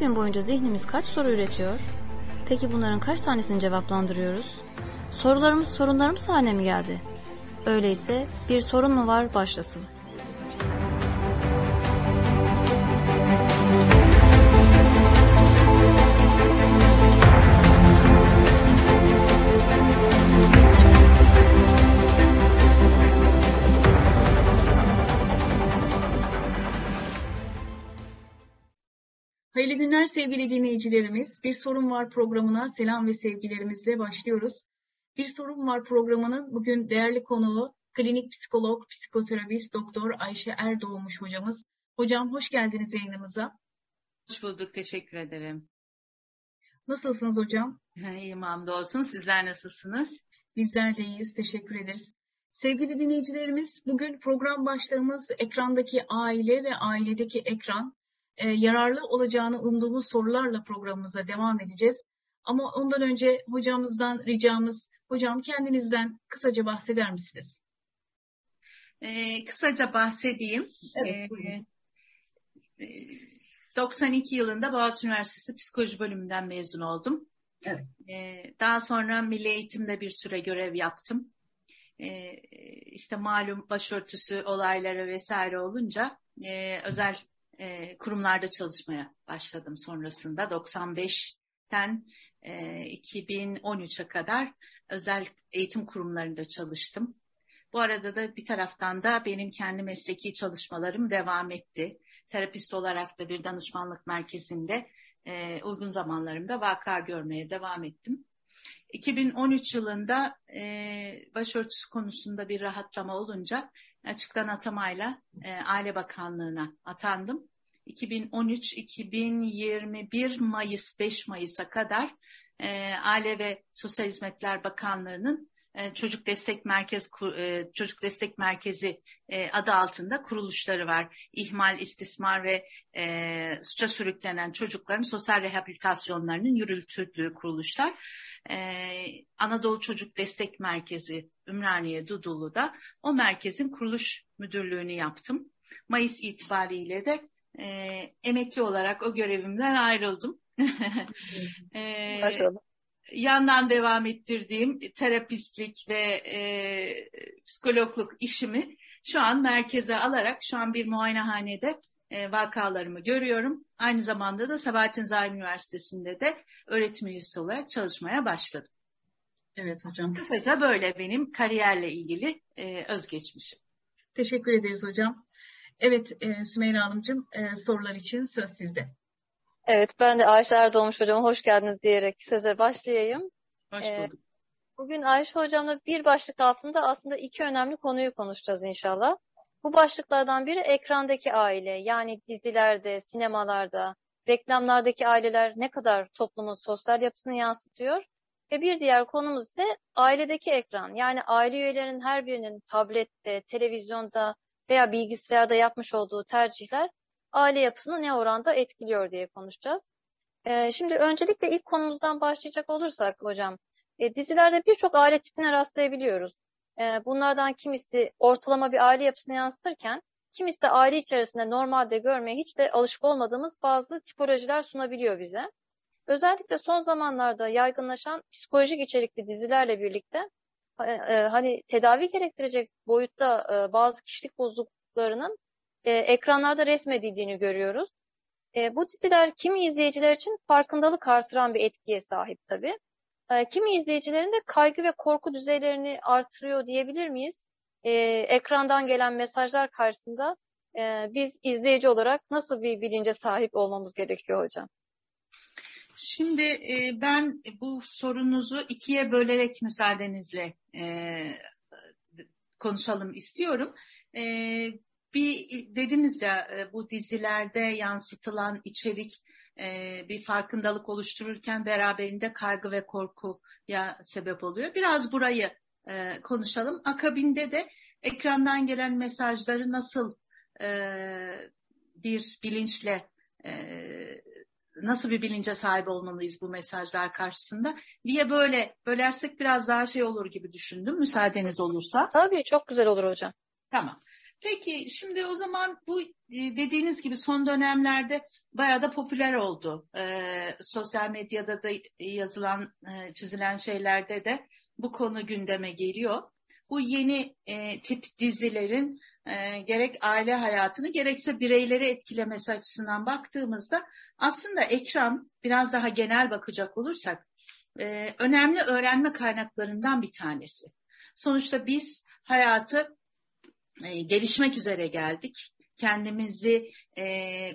Gün boyunca zihnimiz kaç soru üretiyor? Peki bunların kaç tanesini cevaplandırıyoruz? Sorularımız sorunlarımız haline mi geldi? Öyleyse bir sorun mu var başlasın. Hayırlı günler sevgili dinleyicilerimiz. Bir Sorun Var programına selam ve sevgilerimizle başlıyoruz. Bir Sorun Var programının bugün değerli konuğu klinik psikolog, psikoterapist doktor Ayşe Erdoğmuş hocamız. Hocam hoş geldiniz yayınımıza. Hoş bulduk, teşekkür ederim. Nasılsınız hocam? İyiyim hamdolsun. Sizler nasılsınız? Bizler de iyiyiz, teşekkür ederiz. Sevgili dinleyicilerimiz, bugün program başlığımız ekrandaki aile ve ailedeki ekran e, yararlı olacağını umduğumuz sorularla programımıza devam edeceğiz. Ama ondan önce hocamızdan ricamız, hocam kendinizden kısaca bahseder misiniz? Ee, kısaca bahsedeyim. Evet, ee, 92 yılında Boğaziçi Üniversitesi Psikoloji Bölümünden mezun oldum. Evet. Ee, daha sonra Milli Eğitim'de bir süre görev yaptım. Ee, işte malum başörtüsü olayları vesaire olunca e, özel e, kurumlarda çalışmaya başladım sonrasında 95'ten e, 2013'e kadar özel eğitim kurumlarında çalıştım. Bu arada da bir taraftan da benim kendi mesleki çalışmalarım devam etti. Terapist olarak da bir danışmanlık merkezinde e, uygun zamanlarımda vaka görmeye devam ettim. 2013 yılında e, başörtüsü konusunda bir rahatlama olunca açıktan atamayla e, Aile Bakanlığı'na atandım. 2013-2021 Mayıs 5 Mayıs'a kadar e, Aile ve Sosyal Hizmetler Bakanlığı'nın Çocuk Destek Merkez e, Çocuk Destek Merkezi e, adı altında kuruluşları var. İhmal, istismar ve e, suça sürüklenen çocukların sosyal rehabilitasyonlarının yürütüldüğü kuruluşlar. E, Anadolu Çocuk Destek Merkezi Ümraniye Dudullu'da o merkezin kuruluş müdürlüğünü yaptım. Mayıs itibariyle de e, emekli olarak o görevimden ayrıldım. e, Başarılı. Yandan devam ettirdiğim terapistlik ve e, psikologluk işimi şu an merkeze alarak şu an bir muayenehanede e, vakalarımı görüyorum. Aynı zamanda da Sabahattin Zaim Üniversitesi'nde de öğretim üyesi olarak çalışmaya başladım. Evet hocam. Kısaca böyle benim kariyerle ilgili e, özgeçmişim. Teşekkür ederiz hocam. Evet e, Sümeyra Hanımcığım e, sorular için söz sizde. Evet ben de Ayşe Erdoğmuş hocama hoş geldiniz diyerek söze başlayayım. Hoş bulduk. Ee, bugün Ayşe hocamla bir başlık altında aslında iki önemli konuyu konuşacağız inşallah. Bu başlıklardan biri ekrandaki aile yani dizilerde, sinemalarda, reklamlardaki aileler ne kadar toplumun sosyal yapısını yansıtıyor. Ve bir diğer konumuz ise ailedeki ekran yani aile üyelerinin her birinin tablette, televizyonda veya bilgisayarda yapmış olduğu tercihler aile yapısını ne oranda etkiliyor diye konuşacağız. Ee, şimdi öncelikle ilk konumuzdan başlayacak olursak hocam, e, dizilerde birçok aile tipine rastlayabiliyoruz. E, bunlardan kimisi ortalama bir aile yapısını yansıtırken, kimisi de aile içerisinde normalde görmeye hiç de alışık olmadığımız bazı tipolojiler sunabiliyor bize. Özellikle son zamanlarda yaygınlaşan psikolojik içerikli dizilerle birlikte e, hani tedavi gerektirecek boyutta bazı kişilik bozukluklarının e, ekranlarda resmedildiğini görüyoruz. E, bu diziler kimi izleyiciler için farkındalık artıran bir etkiye sahip tabii. E, kimi izleyicilerin de kaygı ve korku düzeylerini artırıyor diyebilir miyiz? E, ekrandan gelen mesajlar karşısında e, biz izleyici olarak nasıl bir bilince sahip olmamız gerekiyor hocam? Şimdi e, ben bu sorunuzu ikiye bölerek müsaadenizle e, konuşalım istiyorum. E, bir dediniz ya e, bu dizilerde yansıtılan içerik e, bir farkındalık oluştururken beraberinde kaygı ve korkuya sebep oluyor. Biraz burayı e, konuşalım. Akabinde de ekrandan gelen mesajları nasıl bir bilinçle nasıl bir bilince sahip olmalıyız bu mesajlar karşısında diye böyle bölersek biraz daha şey olur gibi düşündüm müsaadeniz olursa. Tabii çok güzel olur hocam. Tamam. Peki şimdi o zaman bu e, dediğiniz gibi son dönemlerde bayağı da popüler oldu. Ee, sosyal medyada da yazılan, e, çizilen şeylerde de bu konu gündeme geliyor. Bu yeni e, tip dizilerin e, gerek aile hayatını gerekse bireyleri etkilemesi açısından baktığımızda aslında ekran biraz daha genel bakacak olursak e, önemli öğrenme kaynaklarından bir tanesi. Sonuçta biz hayatı e, gelişmek üzere geldik. Kendimizi e,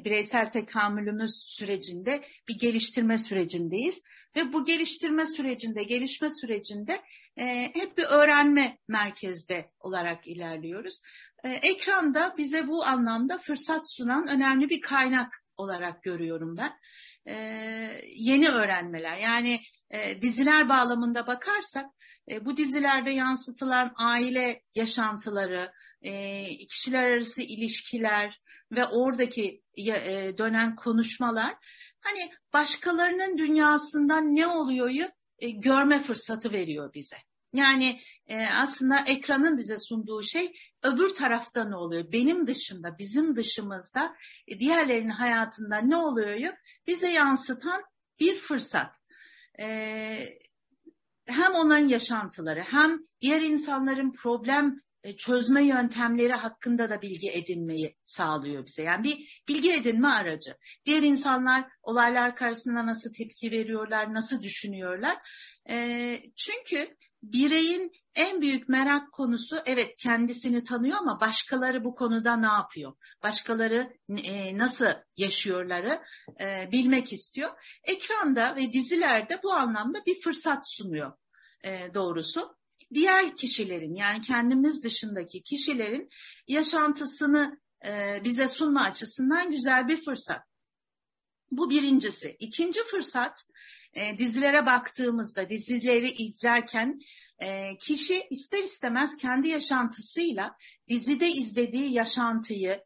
bireysel tekamülümüz sürecinde bir geliştirme sürecindeyiz. Ve bu geliştirme sürecinde, gelişme sürecinde e, hep bir öğrenme merkezde olarak ilerliyoruz. E, ekranda bize bu anlamda fırsat sunan önemli bir kaynak olarak görüyorum ben. E, yeni öğrenmeler yani e, diziler bağlamında bakarsak e, bu dizilerde yansıtılan aile yaşantıları, e, kişiler arası ilişkiler ve oradaki e, dönen konuşmalar hani başkalarının dünyasından ne oluyoryu e, görme fırsatı veriyor bize. Yani e, aslında ekranın bize sunduğu şey öbür tarafta ne oluyor? Benim dışında, bizim dışımızda e, diğerlerinin hayatında ne oluyor? Bize yansıtan bir fırsat. E, hem onların yaşantıları hem diğer insanların problem e, çözme yöntemleri hakkında da bilgi edinmeyi sağlıyor bize. Yani bir bilgi edinme aracı. Diğer insanlar olaylar karşısında nasıl tepki veriyorlar, nasıl düşünüyorlar. E, çünkü bireyin en büyük merak konusu evet kendisini tanıyor ama başkaları bu konuda ne yapıyor? Başkaları e, nasıl yaşıyorları e, bilmek istiyor. Ekranda ve dizilerde bu anlamda bir fırsat sunuyor e, doğrusu. Diğer kişilerin yani kendimiz dışındaki kişilerin yaşantısını e, bize sunma açısından güzel bir fırsat. Bu birincisi. İkinci fırsat e, dizilere baktığımızda, dizileri izlerken e, kişi ister istemez kendi yaşantısıyla dizide izlediği yaşantıyı,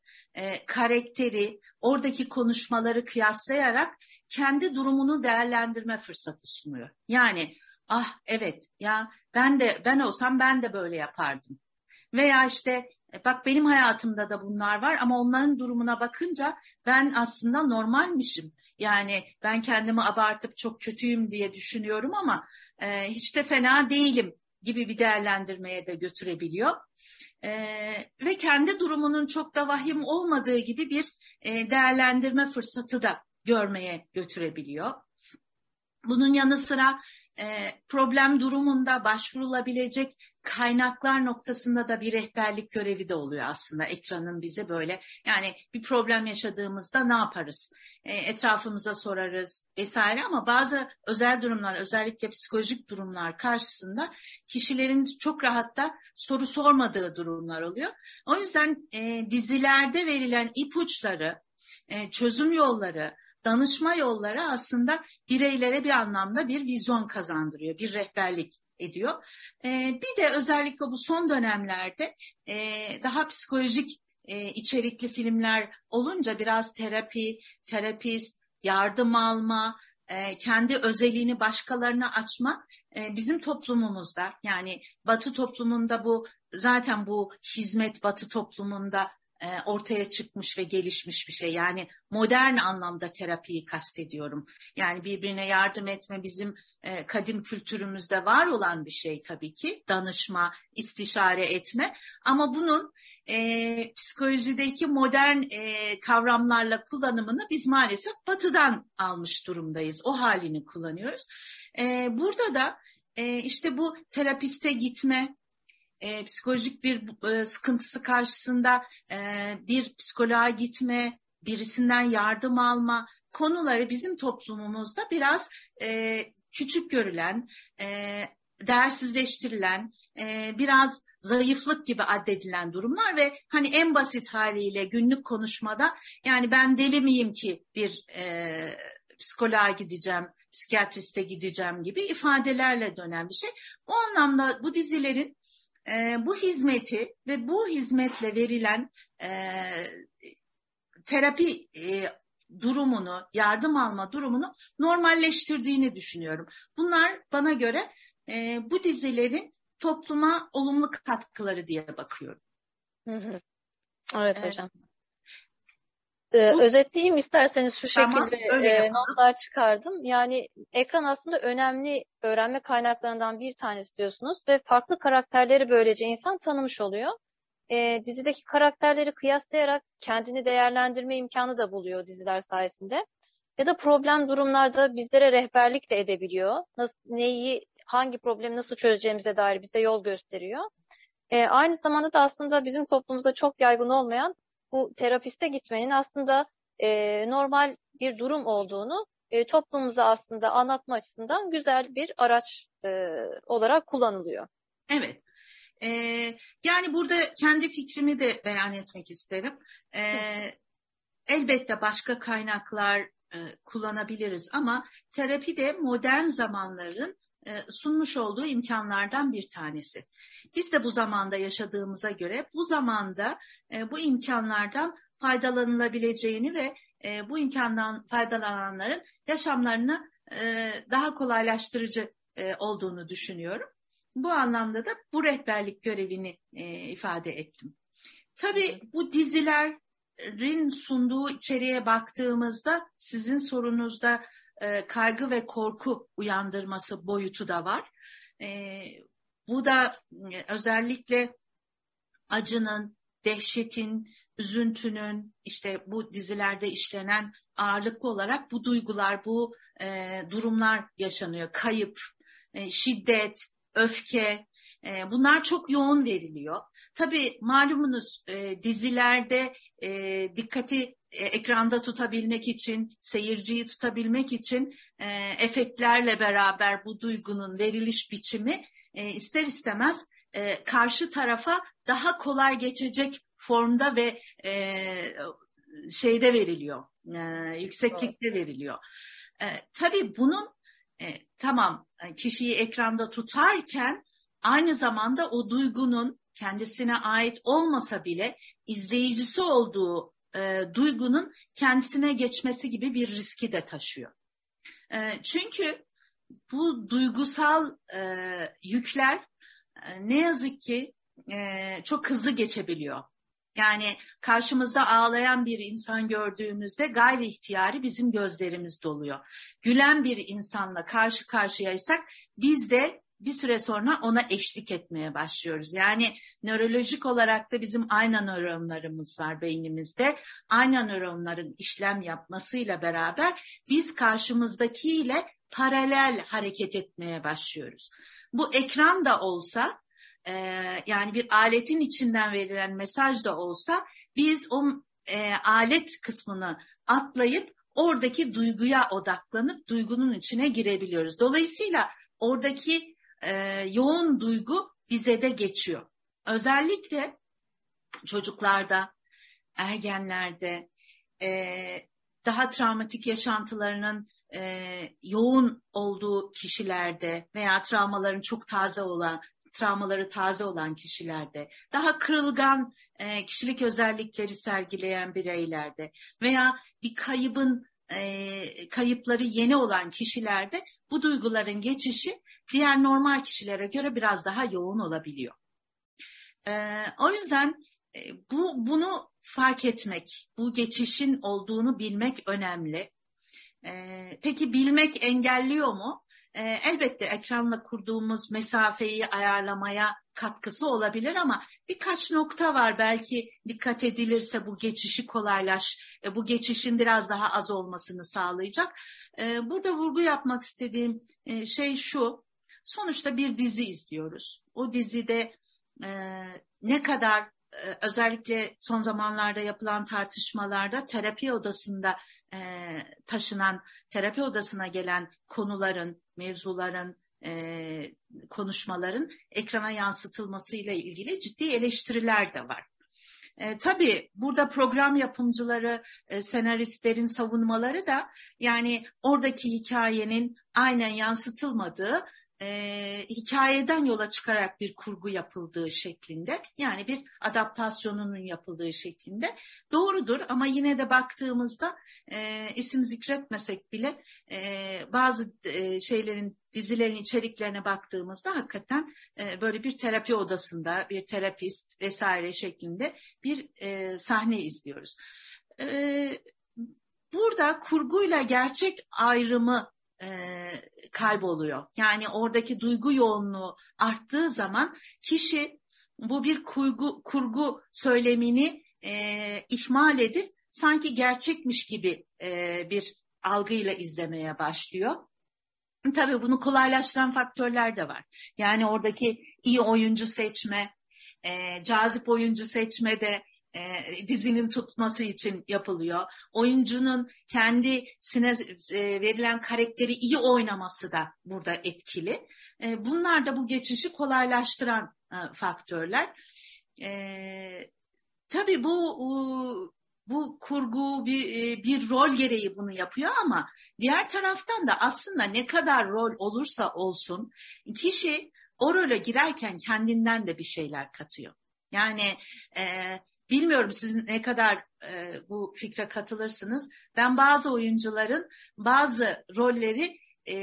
karakteri, oradaki konuşmaları kıyaslayarak kendi durumunu değerlendirme fırsatı sunuyor. Yani ah evet ya ben de ben olsam ben de böyle yapardım. Veya işte e, bak benim hayatımda da bunlar var ama onların durumuna bakınca ben aslında normalmişim. Yani ben kendimi abartıp çok kötüyüm diye düşünüyorum ama e, hiç de fena değilim gibi bir değerlendirmeye de götürebiliyor. E, ve kendi durumunun çok da vahim olmadığı gibi bir e, değerlendirme fırsatı da görmeye götürebiliyor. Bunun yanı sıra e, problem durumunda başvurulabilecek kaynaklar noktasında da bir rehberlik görevi de oluyor aslında. Ekranın bize böyle yani bir problem yaşadığımızda ne yaparız? E, etrafımıza sorarız vesaire ama bazı özel durumlar özellikle psikolojik durumlar karşısında kişilerin çok rahatta soru sormadığı durumlar oluyor. O yüzden e, dizilerde verilen ipuçları çözüm yolları danışma yolları aslında bireylere bir anlamda bir vizyon kazandırıyor, bir rehberlik ediyor. E, bir de özellikle bu son dönemlerde e, daha psikolojik e, içerikli filmler olunca biraz terapi, terapist, yardım alma, e, kendi özelliğini başkalarına açma e, bizim toplumumuzda yani Batı toplumunda bu zaten bu hizmet Batı toplumunda ortaya çıkmış ve gelişmiş bir şey. Yani modern anlamda terapiyi kastediyorum. Yani birbirine yardım etme bizim e, kadim kültürümüzde var olan bir şey tabii ki. Danışma, istişare etme. Ama bunun e, psikolojideki modern e, kavramlarla kullanımını biz maalesef batıdan almış durumdayız. O halini kullanıyoruz. E, burada da e, işte bu terapiste gitme, e, psikolojik bir e, sıkıntısı karşısında e, bir psikoloğa gitme, birisinden yardım alma konuları bizim toplumumuzda biraz e, küçük görülen, e, değersizleştirilen, e, biraz zayıflık gibi addedilen durumlar ve hani en basit haliyle günlük konuşmada yani ben deli miyim ki bir e, psikoloğa gideceğim, psikiyatriste gideceğim gibi ifadelerle dönen bir şey. O anlamda bu dizilerin e, bu hizmeti ve bu hizmetle verilen e, terapi e, durumunu, yardım alma durumunu normalleştirdiğini düşünüyorum. Bunlar bana göre e, bu dizilerin topluma olumlu katkıları diye bakıyorum. Evet ee, hocam. Ee, bu, özetleyeyim isterseniz şu tamam, şekilde e, notlar çıkardım. Yani ekran aslında önemli öğrenme kaynaklarından bir tanesi diyorsunuz ve farklı karakterleri böylece insan tanımış oluyor. E, dizideki karakterleri kıyaslayarak kendini değerlendirme imkanı da buluyor diziler sayesinde. Ya da problem durumlarda bizlere rehberlik de edebiliyor. Nasıl, neyi, hangi problemi nasıl çözeceğimize dair bize yol gösteriyor. E, aynı zamanda da aslında bizim toplumumuzda çok yaygın olmayan bu terapiste gitmenin aslında e, normal bir durum olduğunu e, toplumumuza aslında anlatma açısından güzel bir araç e, olarak kullanılıyor. Evet. E, yani burada kendi fikrimi de beyan etmek isterim. E, elbette başka kaynaklar e, kullanabiliriz ama terapi de modern zamanların sunmuş olduğu imkanlardan bir tanesi. Biz de bu zamanda yaşadığımıza göre bu zamanda e, bu imkanlardan faydalanılabileceğini ve e, bu imkandan faydalananların yaşamlarını daha kolaylaştırıcı olduğunu düşünüyorum. Bu anlamda da bu rehberlik görevini ifade ettim. Tabii bu dizilerin sunduğu içeriğe baktığımızda sizin sorunuzda e, kaygı ve korku uyandırması boyutu da var. E, bu da e, özellikle acının, dehşetin, üzüntünün işte bu dizilerde işlenen ağırlıklı olarak bu duygular, bu durumlar yaşanıyor. Kayıp, şiddet, öfke bunlar çok yoğun veriliyor. Tabii malumunuz e, dizilerde e, dikkati ekranda tutabilmek için, seyirciyi tutabilmek için e, efektlerle beraber bu duygunun veriliş biçimi e, ister istemez e, karşı tarafa daha kolay geçecek formda ve e, şeyde veriliyor, e, yükseklikte veriliyor. E, tabii bunun e, tamam e, kişiyi ekranda tutarken aynı zamanda o duygunun kendisine ait olmasa bile izleyicisi olduğu e, duygunun kendisine geçmesi gibi bir riski de taşıyor. E, çünkü bu duygusal e, yükler e, ne yazık ki e, çok hızlı geçebiliyor. Yani karşımızda ağlayan bir insan gördüğümüzde gayri ihtiyari bizim gözlerimiz doluyor. Gülen bir insanla karşı karşıyaysak biz de bir süre sonra ona eşlik etmeye başlıyoruz. Yani nörolojik olarak da bizim aynı nöronlarımız var beynimizde. Aynı nöronların işlem yapmasıyla beraber biz karşımızdakiyle paralel hareket etmeye başlıyoruz. Bu ekran da olsa e, yani bir aletin içinden verilen mesaj da olsa biz o e, alet kısmını atlayıp oradaki duyguya odaklanıp duygunun içine girebiliyoruz. Dolayısıyla oradaki e, yoğun duygu bize de geçiyor. Özellikle çocuklarda, ergenlerde, e, daha travmatik yaşantılarının e, yoğun olduğu kişilerde veya travmaların çok taze olan, travmaları taze olan kişilerde, daha kırılgan e, kişilik özellikleri sergileyen bireylerde veya bir kaybın e, kayıpları yeni olan kişilerde bu duyguların geçişi diğer normal kişilere göre biraz daha yoğun olabiliyor. E, o yüzden e, bu bunu fark etmek, bu geçişin olduğunu bilmek önemli. E, peki bilmek engelliyor mu? E, elbette ekranla kurduğumuz mesafeyi ayarlamaya katkısı olabilir ama birkaç nokta var belki dikkat edilirse bu geçişi kolaylaş, e, bu geçişin biraz daha az olmasını sağlayacak. E, burada vurgu yapmak istediğim e, şey şu, sonuçta bir dizi izliyoruz. O dizide ne kadar özellikle son zamanlarda yapılan tartışmalarda terapi odasında taşınan, terapi odasına gelen konuların, mevzuların, e, konuşmaların ekrana yansıtılmasıyla ilgili ciddi eleştiriler de var. E, tabii burada program yapımcıları, e, senaristlerin savunmaları da yani oradaki hikayenin aynen yansıtılmadığı e, hikayeden yola çıkarak bir kurgu yapıldığı şeklinde yani bir adaptasyonunun yapıldığı şeklinde doğrudur ama yine de baktığımızda e, isim zikretmesek bile e, bazı e, şeylerin dizilerin içeriklerine baktığımızda hakikaten e, böyle bir terapi odasında bir terapist vesaire şeklinde bir e, sahne izliyoruz. E, burada kurguyla gerçek ayrımı e, kayboluyor. Yani oradaki duygu yoğunluğu arttığı zaman kişi bu bir kurgu, kurgu söylemini e, ihmal edip sanki gerçekmiş gibi e, bir algıyla izlemeye başlıyor. Tabii bunu kolaylaştıran faktörler de var. Yani oradaki iyi oyuncu seçme, e, cazip oyuncu seçme de e, dizinin tutması için yapılıyor. Oyuncunun kendisine e, verilen karakteri iyi oynaması da burada etkili. E, bunlar da bu geçişi kolaylaştıran e, faktörler. E, tabii bu bu kurgu bir, e, bir rol gereği bunu yapıyor ama diğer taraftan da aslında ne kadar rol olursa olsun kişi o role girerken kendinden de bir şeyler katıyor. Yani e, Bilmiyorum siz ne kadar e, bu fikre katılırsınız. Ben bazı oyuncuların bazı rolleri e,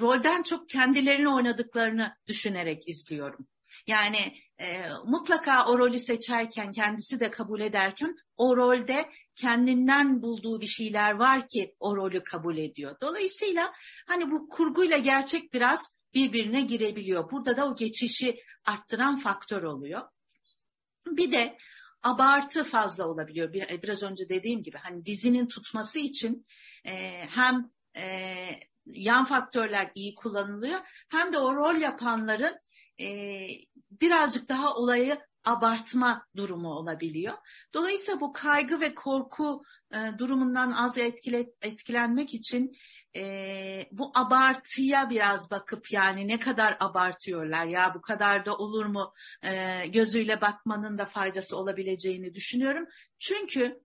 rolden çok kendilerini oynadıklarını düşünerek izliyorum. Yani e, mutlaka o rolü seçerken kendisi de kabul ederken o rolde kendinden bulduğu bir şeyler var ki o rolü kabul ediyor. Dolayısıyla hani bu kurguyla gerçek biraz birbirine girebiliyor. Burada da o geçişi arttıran faktör oluyor. Bir de abartı fazla olabiliyor. Bir, biraz önce dediğim gibi hani dizinin tutması için e, hem e, yan faktörler iyi kullanılıyor hem de o rol yapanların e, birazcık daha olayı abartma durumu olabiliyor. Dolayısıyla bu kaygı ve korku e, durumundan az etkile, etkilenmek için e, bu abartıya biraz bakıp yani ne kadar abartıyorlar ya bu kadar da olur mu e, gözüyle bakmanın da faydası olabileceğini düşünüyorum. Çünkü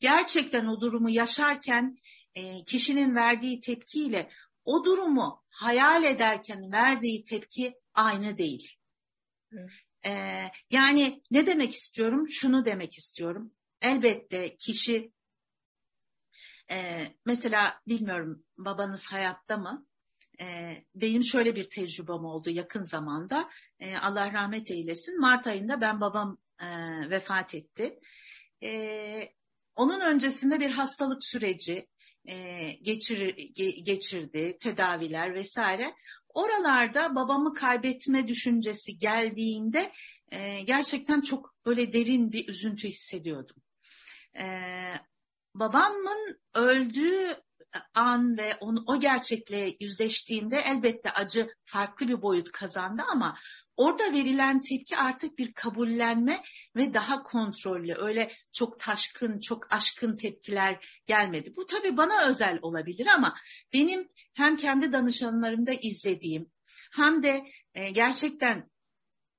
gerçekten o durumu yaşarken e, kişinin verdiği tepkiyle o durumu hayal ederken verdiği tepki aynı değil. E, yani ne demek istiyorum? Şunu demek istiyorum. Elbette kişi e, mesela bilmiyorum babanız hayatta mı? E, benim şöyle bir tecrübem oldu yakın zamanda. E, Allah rahmet eylesin. Mart ayında ben babam e, vefat etti. E, onun öncesinde bir hastalık süreci e, geçir, ge, geçirdi, tedaviler vesaire. Oralarda babamı kaybetme düşüncesi geldiğinde e, gerçekten çok böyle derin bir üzüntü hissediyordum. E, babamın öldüğü an ve onu, o gerçekle yüzleştiğinde elbette acı farklı bir boyut kazandı ama orada verilen tepki artık bir kabullenme ve daha kontrollü öyle çok taşkın çok aşkın tepkiler gelmedi. Bu tabii bana özel olabilir ama benim hem kendi danışanlarımda izlediğim hem de e, gerçekten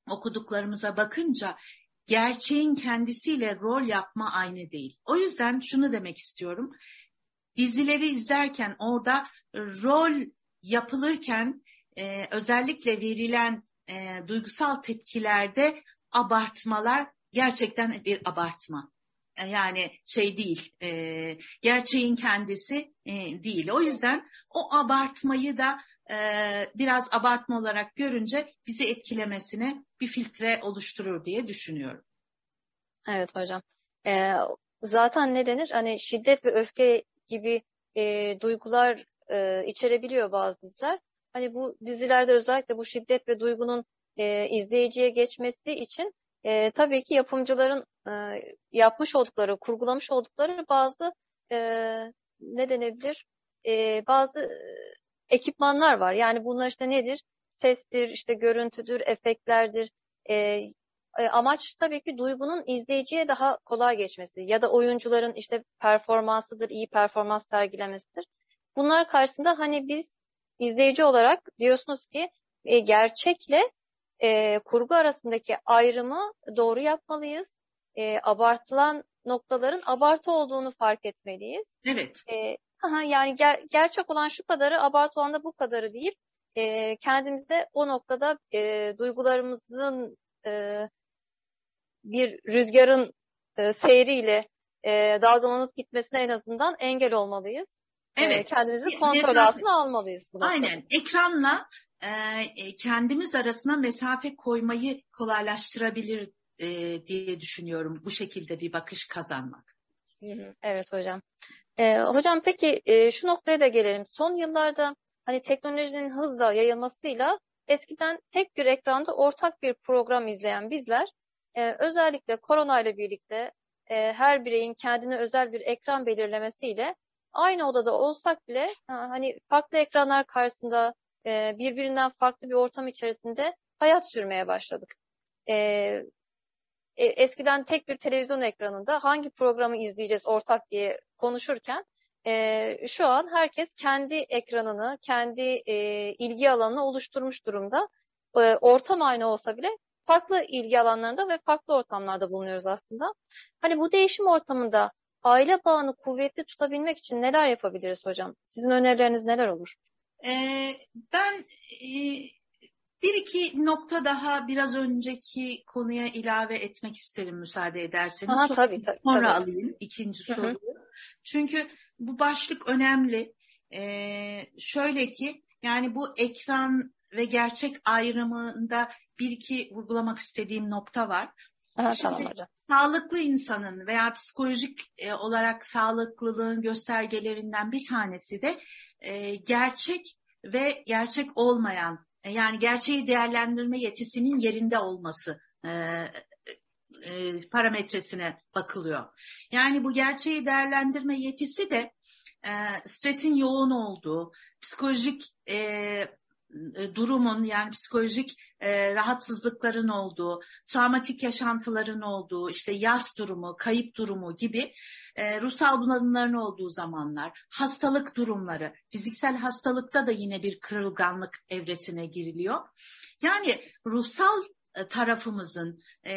okuduklarımıza bakınca gerçeğin kendisiyle rol yapma aynı değil. O yüzden şunu demek istiyorum. Dizileri izlerken orada rol yapılırken e, özellikle verilen e, duygusal tepkilerde abartmalar gerçekten bir abartma. E, yani şey değil, e, gerçeğin kendisi e, değil. O yüzden o abartmayı da e, biraz abartma olarak görünce bizi etkilemesine bir filtre oluşturur diye düşünüyorum. Evet hocam. Ee, zaten ne denir? Hani şiddet ve öfke gibi e, duygular e, içerebiliyor bazı diziler. Hani bu dizilerde özellikle bu şiddet ve duygunun e, izleyiciye geçmesi için e, tabii ki yapımcıların e, yapmış oldukları, kurgulamış oldukları bazı e, ne denebilir? E, bazı ekipmanlar var. Yani bunlar işte nedir? Sestir, işte görüntüdür, efektlerdir. E, e, amaç tabii ki duygunun izleyiciye daha kolay geçmesi ya da oyuncuların işte performansıdır, iyi performans sergilemesidir. Bunlar karşısında hani biz izleyici olarak diyorsunuz ki e, gerçekle e, kurgu arasındaki ayrımı doğru yapmalıyız. E, abartılan noktaların abartı olduğunu fark etmeliyiz. Evet. E, Aha, yani ger gerçek olan şu kadarı, abartı olan da bu kadarı deyip e, kendimize o noktada e, duygularımızın e, bir rüzgarın e, seyriyle e, dalgalanıp gitmesine en azından engel olmalıyız. E, Evet. kendimizi Bir kontrol mesafe- altına almalıyız. Bu noktada. Aynen. Ekranla e, e, kendimiz arasına mesafe koymayı kolaylaştırabilir e, diye düşünüyorum. Bu şekilde bir bakış kazanmak. Hı hı, Evet hocam. Ee, hocam peki e, şu noktaya da gelelim. Son yıllarda hani teknolojinin hızla yayılmasıyla eskiden tek bir ekranda ortak bir program izleyen bizler e, özellikle korona ile birlikte e, her bireyin kendine özel bir ekran belirlemesiyle aynı odada olsak bile ha, hani farklı ekranlar karşısında e, birbirinden farklı bir ortam içerisinde hayat sürmeye başladık. E, e, eskiden tek bir televizyon ekranında hangi programı izleyeceğiz ortak diye konuşurken e, şu an herkes kendi ekranını, kendi e, ilgi alanını oluşturmuş durumda. Ortam aynı olsa bile farklı ilgi alanlarında ve farklı ortamlarda bulunuyoruz aslında. Hani bu değişim ortamında aile bağını kuvvetli tutabilmek için neler yapabiliriz hocam? Sizin önerileriniz neler olur? E, ben e, bir iki nokta daha biraz önceki konuya ilave etmek isterim müsaade ederseniz. Sonra- tabii, tabii, Sonra tabii. alayım ikinci Hı hı. soruyu. Çünkü bu başlık önemli. Ee, şöyle ki yani bu ekran ve gerçek ayrımında bir iki vurgulamak istediğim nokta var. Aha, Şimdi- tamam hocam. Sağlıklı insanın veya psikolojik e, olarak sağlıklılığın göstergelerinden bir tanesi de e, gerçek ve gerçek olmayan yani gerçeği değerlendirme yetisinin yerinde olması e, e, parametresine bakılıyor. Yani bu gerçeği değerlendirme yetisi de e, stresin yoğun olduğu, psikolojik e, e, durumun yani psikolojik e, rahatsızlıkların olduğu, travmatik yaşantıların olduğu, işte yas durumu, kayıp durumu gibi e, ruhsal bunalımların olduğu zamanlar, hastalık durumları, fiziksel hastalıkta da yine bir kırılganlık evresine giriliyor. Yani ruhsal e, tarafımızın, e,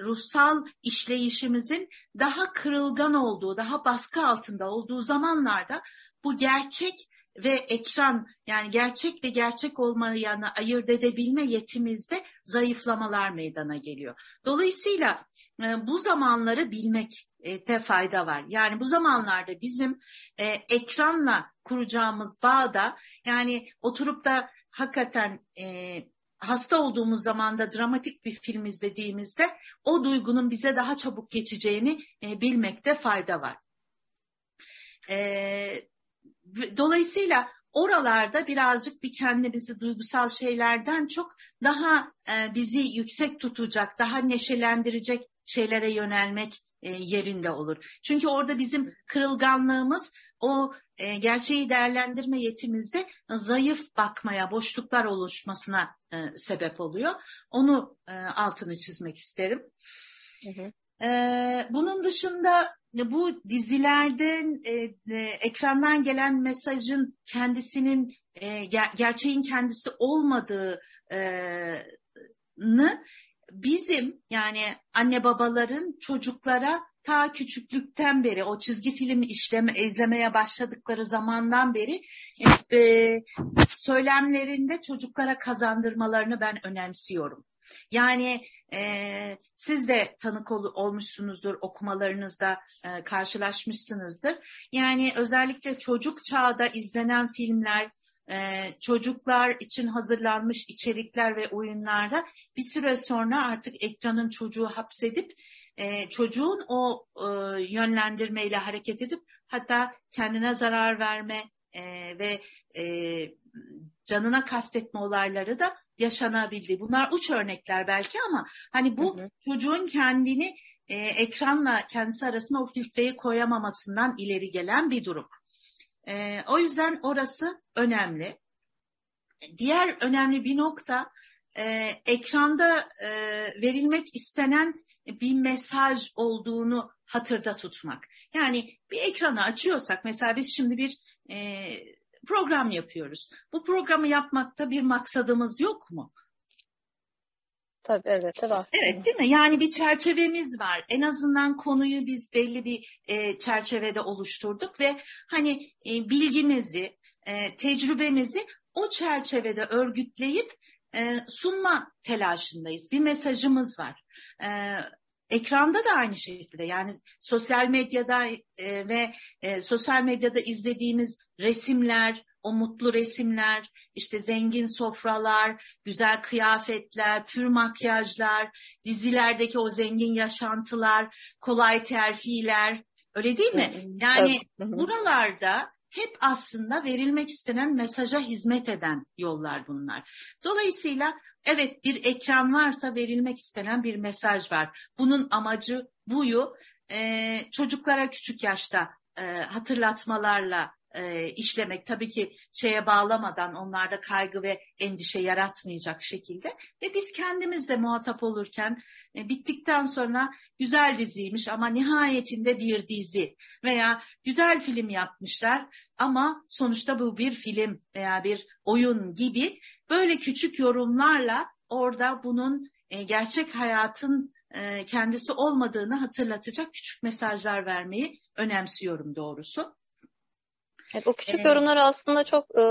ruhsal işleyişimizin daha kırılgan olduğu, daha baskı altında olduğu zamanlarda bu gerçek ve ekran yani gerçek ve gerçek olmayanı ayırt edebilme yetimizde zayıflamalar meydana geliyor. Dolayısıyla bu zamanları bilmekte fayda var. Yani bu zamanlarda bizim e, ekranla kuracağımız bağda yani oturup da hakikaten e, hasta olduğumuz zamanda dramatik bir film izlediğimizde o duygunun bize daha çabuk geçeceğini e, bilmekte fayda var. Dolayısıyla oralarda birazcık bir kendimizi duygusal şeylerden çok daha bizi yüksek tutacak, daha neşelendirecek şeylere yönelmek e, yerinde olur. Çünkü orada bizim kırılganlığımız o e, gerçeği değerlendirme yetimizde zayıf bakmaya, boşluklar oluşmasına e, sebep oluyor. Onu altını çizmek isterim. Hı hı. Bunun dışında bu dizilerden ekrandan gelen mesajın kendisinin ger- gerçeğin kendisi olmadığını bizim yani anne babaların çocuklara ta küçüklükten beri o çizgi film işleme, izlemeye başladıkları zamandan beri e, söylemlerinde çocuklara kazandırmalarını ben önemsiyorum. Yani e, siz de tanık ol, olmuşsunuzdur, okumalarınızda e, karşılaşmışsınızdır. Yani özellikle çocuk çağda izlenen filmler, e, çocuklar için hazırlanmış içerikler ve oyunlarda bir süre sonra artık ekranın çocuğu hapsedip e, çocuğun o e, yönlendirmeyle hareket edip hatta kendine zarar verme e, ve e, canına kastetme olayları da yaşanabildi. Bunlar uç örnekler belki ama hani bu Hı hı. çocuğun kendini e, ekranla kendisi arasında o filtreyi koyamamasından ileri gelen bir durum. E, o yüzden orası önemli. Diğer önemli bir nokta e, ekranda e, verilmek istenen bir mesaj olduğunu hatırda tutmak. Yani bir ekranı açıyorsak mesela biz şimdi bir e, program yapıyoruz. Bu programı yapmakta bir maksadımız yok mu? Tabii evet de var. Evet değil mi? Yani bir çerçevemiz var. En azından konuyu biz belli bir e, çerçevede oluşturduk ve hani e, bilgimizi, e, tecrübemizi o çerçevede örgütleyip e, sunma telaşındayız. Bir mesajımız var. E, ekranda da aynı şekilde yani sosyal medyada e, ve e, sosyal medyada izlediğimiz resimler, o mutlu resimler, işte zengin sofralar, güzel kıyafetler, pür makyajlar, dizilerdeki o zengin yaşantılar, kolay terfiler, öyle değil mi? Yani buralarda hep aslında verilmek istenen mesaja hizmet eden yollar bunlar. Dolayısıyla evet bir ekran varsa verilmek istenen bir mesaj var. Bunun amacı buyu e, çocuklara küçük yaşta e, hatırlatmalarla e, işlemek tabii ki şeye bağlamadan onlarda kaygı ve endişe yaratmayacak şekilde ve biz kendimiz de muhatap olurken e, bittikten sonra güzel diziymiş ama nihayetinde bir dizi veya güzel film yapmışlar ama sonuçta bu bir film veya bir oyun gibi böyle küçük yorumlarla orada bunun e, gerçek hayatın e, kendisi olmadığını hatırlatacak küçük mesajlar vermeyi önemsiyorum doğrusu. Evet, o küçük evet. yorumlar aslında çok e,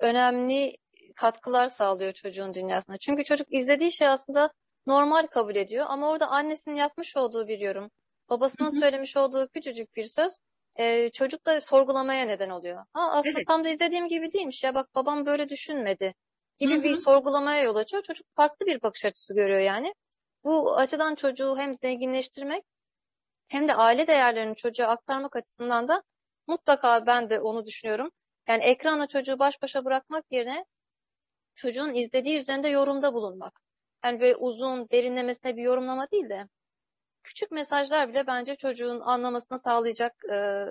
önemli katkılar sağlıyor çocuğun dünyasına. Çünkü çocuk izlediği şey aslında normal kabul ediyor ama orada annesinin yapmış olduğu bir yorum, babasının Hı-hı. söylemiş olduğu küçücük bir söz e, çocuk da sorgulamaya neden oluyor. Ha aslında evet. tam da izlediğim gibi değilmiş ya bak babam böyle düşünmedi gibi Hı-hı. bir sorgulamaya yol açıyor. Çocuk farklı bir bakış açısı görüyor yani. Bu açıdan çocuğu hem zenginleştirmek hem de aile değerlerini çocuğa aktarmak açısından da mutlaka ben de onu düşünüyorum. Yani ekranla çocuğu baş başa bırakmak yerine çocuğun izlediği üzerinde yorumda bulunmak. Yani böyle uzun, derinlemesine bir yorumlama değil de küçük mesajlar bile bence çocuğun anlamasını sağlayacak e,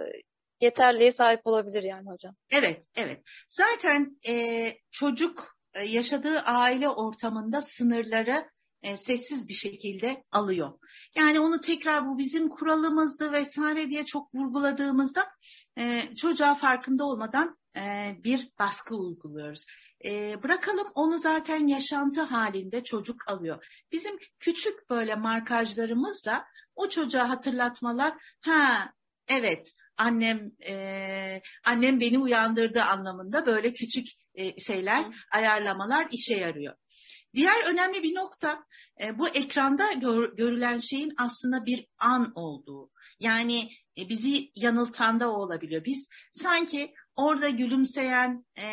yeterliğe sahip olabilir yani hocam. Evet, evet. Zaten e, çocuk e, yaşadığı aile ortamında sınırları e, sessiz bir şekilde alıyor. Yani onu tekrar bu bizim kuralımızdı vesaire diye çok vurguladığımızda e, çocuğa farkında olmadan e, bir baskı uyguluyoruz. E, bırakalım onu zaten yaşantı halinde çocuk alıyor. Bizim küçük böyle markajlarımızla o çocuğa hatırlatmalar ha evet annem e, annem beni uyandırdı anlamında böyle küçük e, şeyler ayarlamalar işe yarıyor. Diğer önemli bir nokta e, bu ekranda gör, görülen şeyin aslında bir an olduğu. Yani e, bizi yanıltan da o olabiliyor. Biz sanki orada gülümseyen e,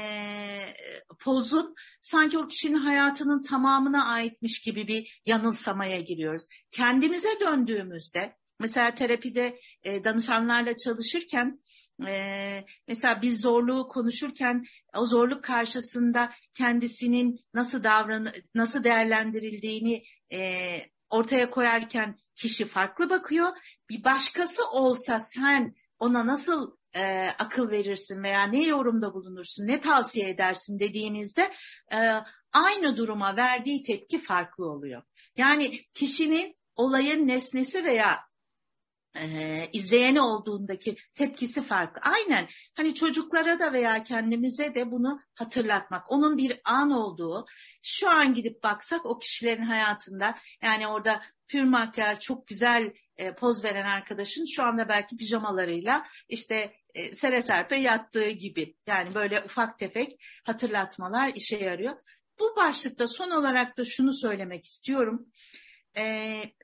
pozun sanki o kişinin hayatının tamamına aitmiş gibi bir yanılsamaya giriyoruz. Kendimize döndüğümüzde mesela terapide e, danışanlarla çalışırken e, mesela bir zorluğu konuşurken o zorluk karşısında kendisinin nasıl davran nasıl değerlendirildiğini e, ortaya koyarken kişi farklı bakıyor. Bir başkası olsa sen ona nasıl e, akıl verirsin veya ne yorumda bulunursun, ne tavsiye edersin dediğimizde e, aynı duruma verdiği tepki farklı oluyor. Yani kişinin olayın nesnesi veya e, izleyeni olduğundaki tepkisi farklı. Aynen hani çocuklara da veya kendimize de bunu hatırlatmak. Onun bir an olduğu şu an gidip baksak o kişilerin hayatında yani orada pür makyaj çok güzel e, poz veren arkadaşın şu anda belki pijamalarıyla işte e, sere serpe yattığı gibi. Yani böyle ufak tefek hatırlatmalar işe yarıyor. Bu başlıkta son olarak da şunu söylemek istiyorum e,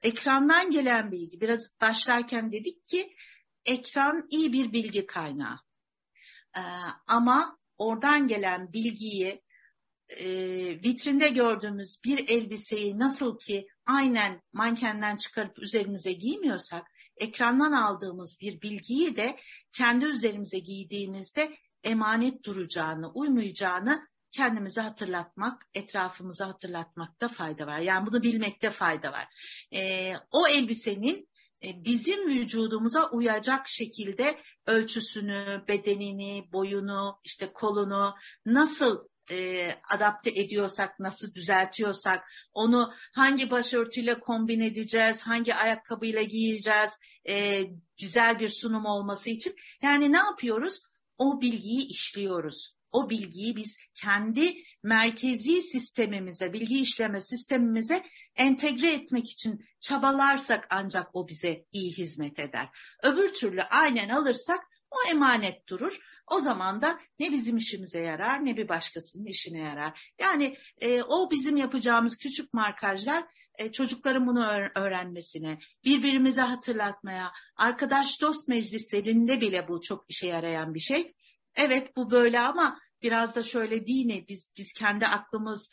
ekrandan gelen bilgi, biraz başlarken dedik ki ekran iyi bir bilgi kaynağı. E, ama oradan gelen bilgiyi e, vitrinde gördüğümüz bir elbiseyi nasıl ki aynen mankenden çıkarıp üzerimize giymiyorsak, ekrandan aldığımız bir bilgiyi de kendi üzerimize giydiğimizde emanet duracağını, uymayacağını kendimize hatırlatmak, etrafımıza hatırlatmakta fayda var. Yani bunu bilmekte fayda var. E, o elbisenin e, bizim vücudumuza uyacak şekilde ölçüsünü, bedenini, boyunu, işte kolunu nasıl e, adapte ediyorsak, nasıl düzeltiyorsak, onu hangi başörtüyle kombin edeceğiz, hangi ayakkabıyla giyeceğiz, e, güzel bir sunum olması için. Yani ne yapıyoruz? O bilgiyi işliyoruz o bilgiyi biz kendi merkezi sistemimize, bilgi işleme sistemimize entegre etmek için çabalarsak ancak o bize iyi hizmet eder. Öbür türlü aynen alırsak O emanet durur. O zaman da ne bizim işimize yarar ne bir başkasının işine yarar. Yani e, o bizim yapacağımız küçük markajlar e, çocukların bunu öğrenmesine, birbirimize hatırlatmaya, arkadaş dost meclislerinde bile bu çok işe yarayan bir şey. Evet bu böyle ama biraz da şöyle değil mi? Biz biz kendi aklımız,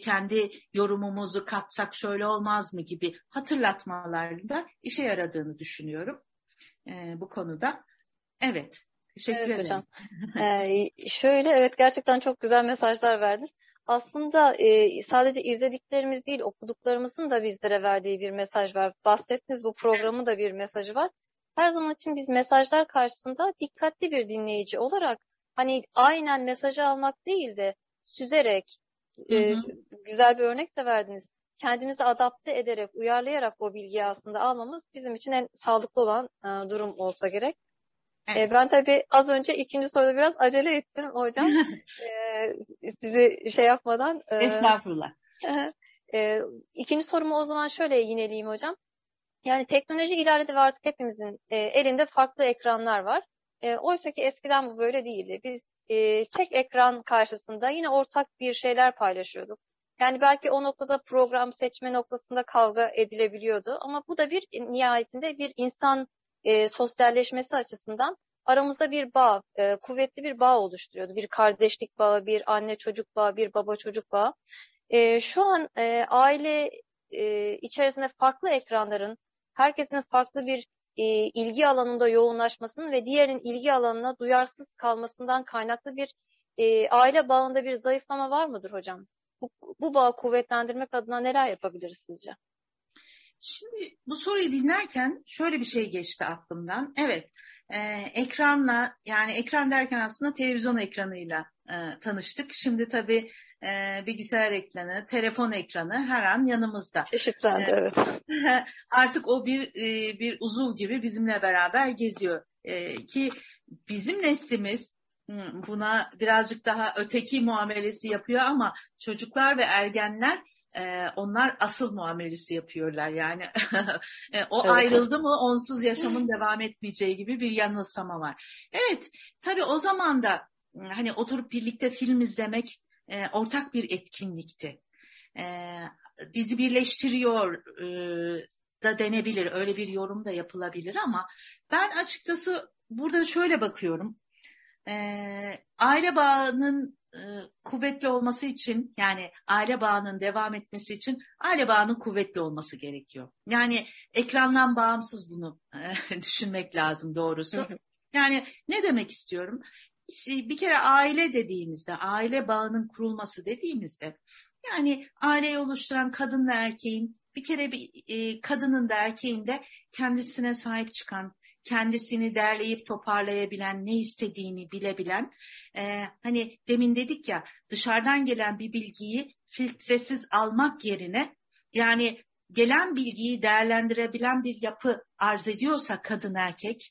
kendi yorumumuzu katsak şöyle olmaz mı gibi hatırlatmalarda işe yaradığını düşünüyorum e, bu konuda. Evet. Teşekkür evet, ederim. hocam. ee, şöyle evet gerçekten çok güzel mesajlar verdiniz. Aslında e, sadece izlediklerimiz değil okuduklarımızın da bizlere verdiği bir mesaj var. Bahsettiniz bu programın da bir mesajı var. Her zaman için biz mesajlar karşısında dikkatli bir dinleyici olarak hani aynen mesajı almak değil de süzerek hı hı. E, güzel bir örnek de verdiniz. Kendimizi adapte ederek, uyarlayarak o bilgiyi aslında almamız bizim için en sağlıklı olan e, durum olsa gerek. Evet. E, ben tabii az önce ikinci soruda biraz acele ettim hocam. e, sizi şey yapmadan. E, Estağfurullah. e, ikinci sorumu o zaman şöyle yineleyeyim hocam. Yani teknoloji ilerledi ve artık hepimizin e, elinde farklı ekranlar var. E, Oysa ki eskiden bu böyle değildi. Biz e, tek ekran karşısında yine ortak bir şeyler paylaşıyorduk. Yani belki o noktada program seçme noktasında kavga edilebiliyordu ama bu da bir nihayetinde bir insan e, sosyalleşmesi açısından aramızda bir bağ, e, kuvvetli bir bağ oluşturuyordu. Bir kardeşlik bağı, bir anne çocuk bağı, bir baba çocuk bağı. E, şu an e, aile e, içerisinde farklı ekranların, herkesin farklı bir e, ilgi alanında yoğunlaşmasının ve diğerinin ilgi alanına duyarsız kalmasından kaynaklı bir e, aile bağında bir zayıflama var mıdır hocam? Bu, bu bağı kuvvetlendirmek adına neler yapabiliriz sizce? Şimdi bu soruyu dinlerken şöyle bir şey geçti aklımdan. Evet, e, ekranla yani ekran derken aslında televizyon ekranıyla e, tanıştık. Şimdi tabii e, bilgisayar ekranı, telefon ekranı her an yanımızda. Çeşitlendi e, evet. Artık o bir e, bir uzuv gibi bizimle beraber geziyor. E, ki bizim neslimiz buna birazcık daha öteki muamelesi yapıyor ama çocuklar ve ergenler e, onlar asıl muamelesi yapıyorlar. Yani e, o evet. ayrıldı mı onsuz yaşamın devam etmeyeceği gibi bir yanılsama var. Evet tabii o zaman da hani oturup birlikte film izlemek e, ortak bir etkinlikti. E, bizi birleştiriyor e, da denebilir. Öyle bir yorum da yapılabilir ama ben açıkçası burada şöyle bakıyorum. E, aile bağının kuvvetli olması için yani aile bağının devam etmesi için aile bağının kuvvetli olması gerekiyor. Yani ekrandan bağımsız bunu e, düşünmek lazım doğrusu. Yani ne demek istiyorum? bir kere aile dediğimizde, aile bağının kurulması dediğimizde yani aileyi oluşturan kadınla erkeğin bir kere bir e, kadının da erkeğin de kendisine sahip çıkan, kendisini derleyip toparlayabilen, ne istediğini bilebilen, e, hani demin dedik ya dışarıdan gelen bir bilgiyi filtresiz almak yerine yani gelen bilgiyi değerlendirebilen bir yapı arz ediyorsa kadın erkek,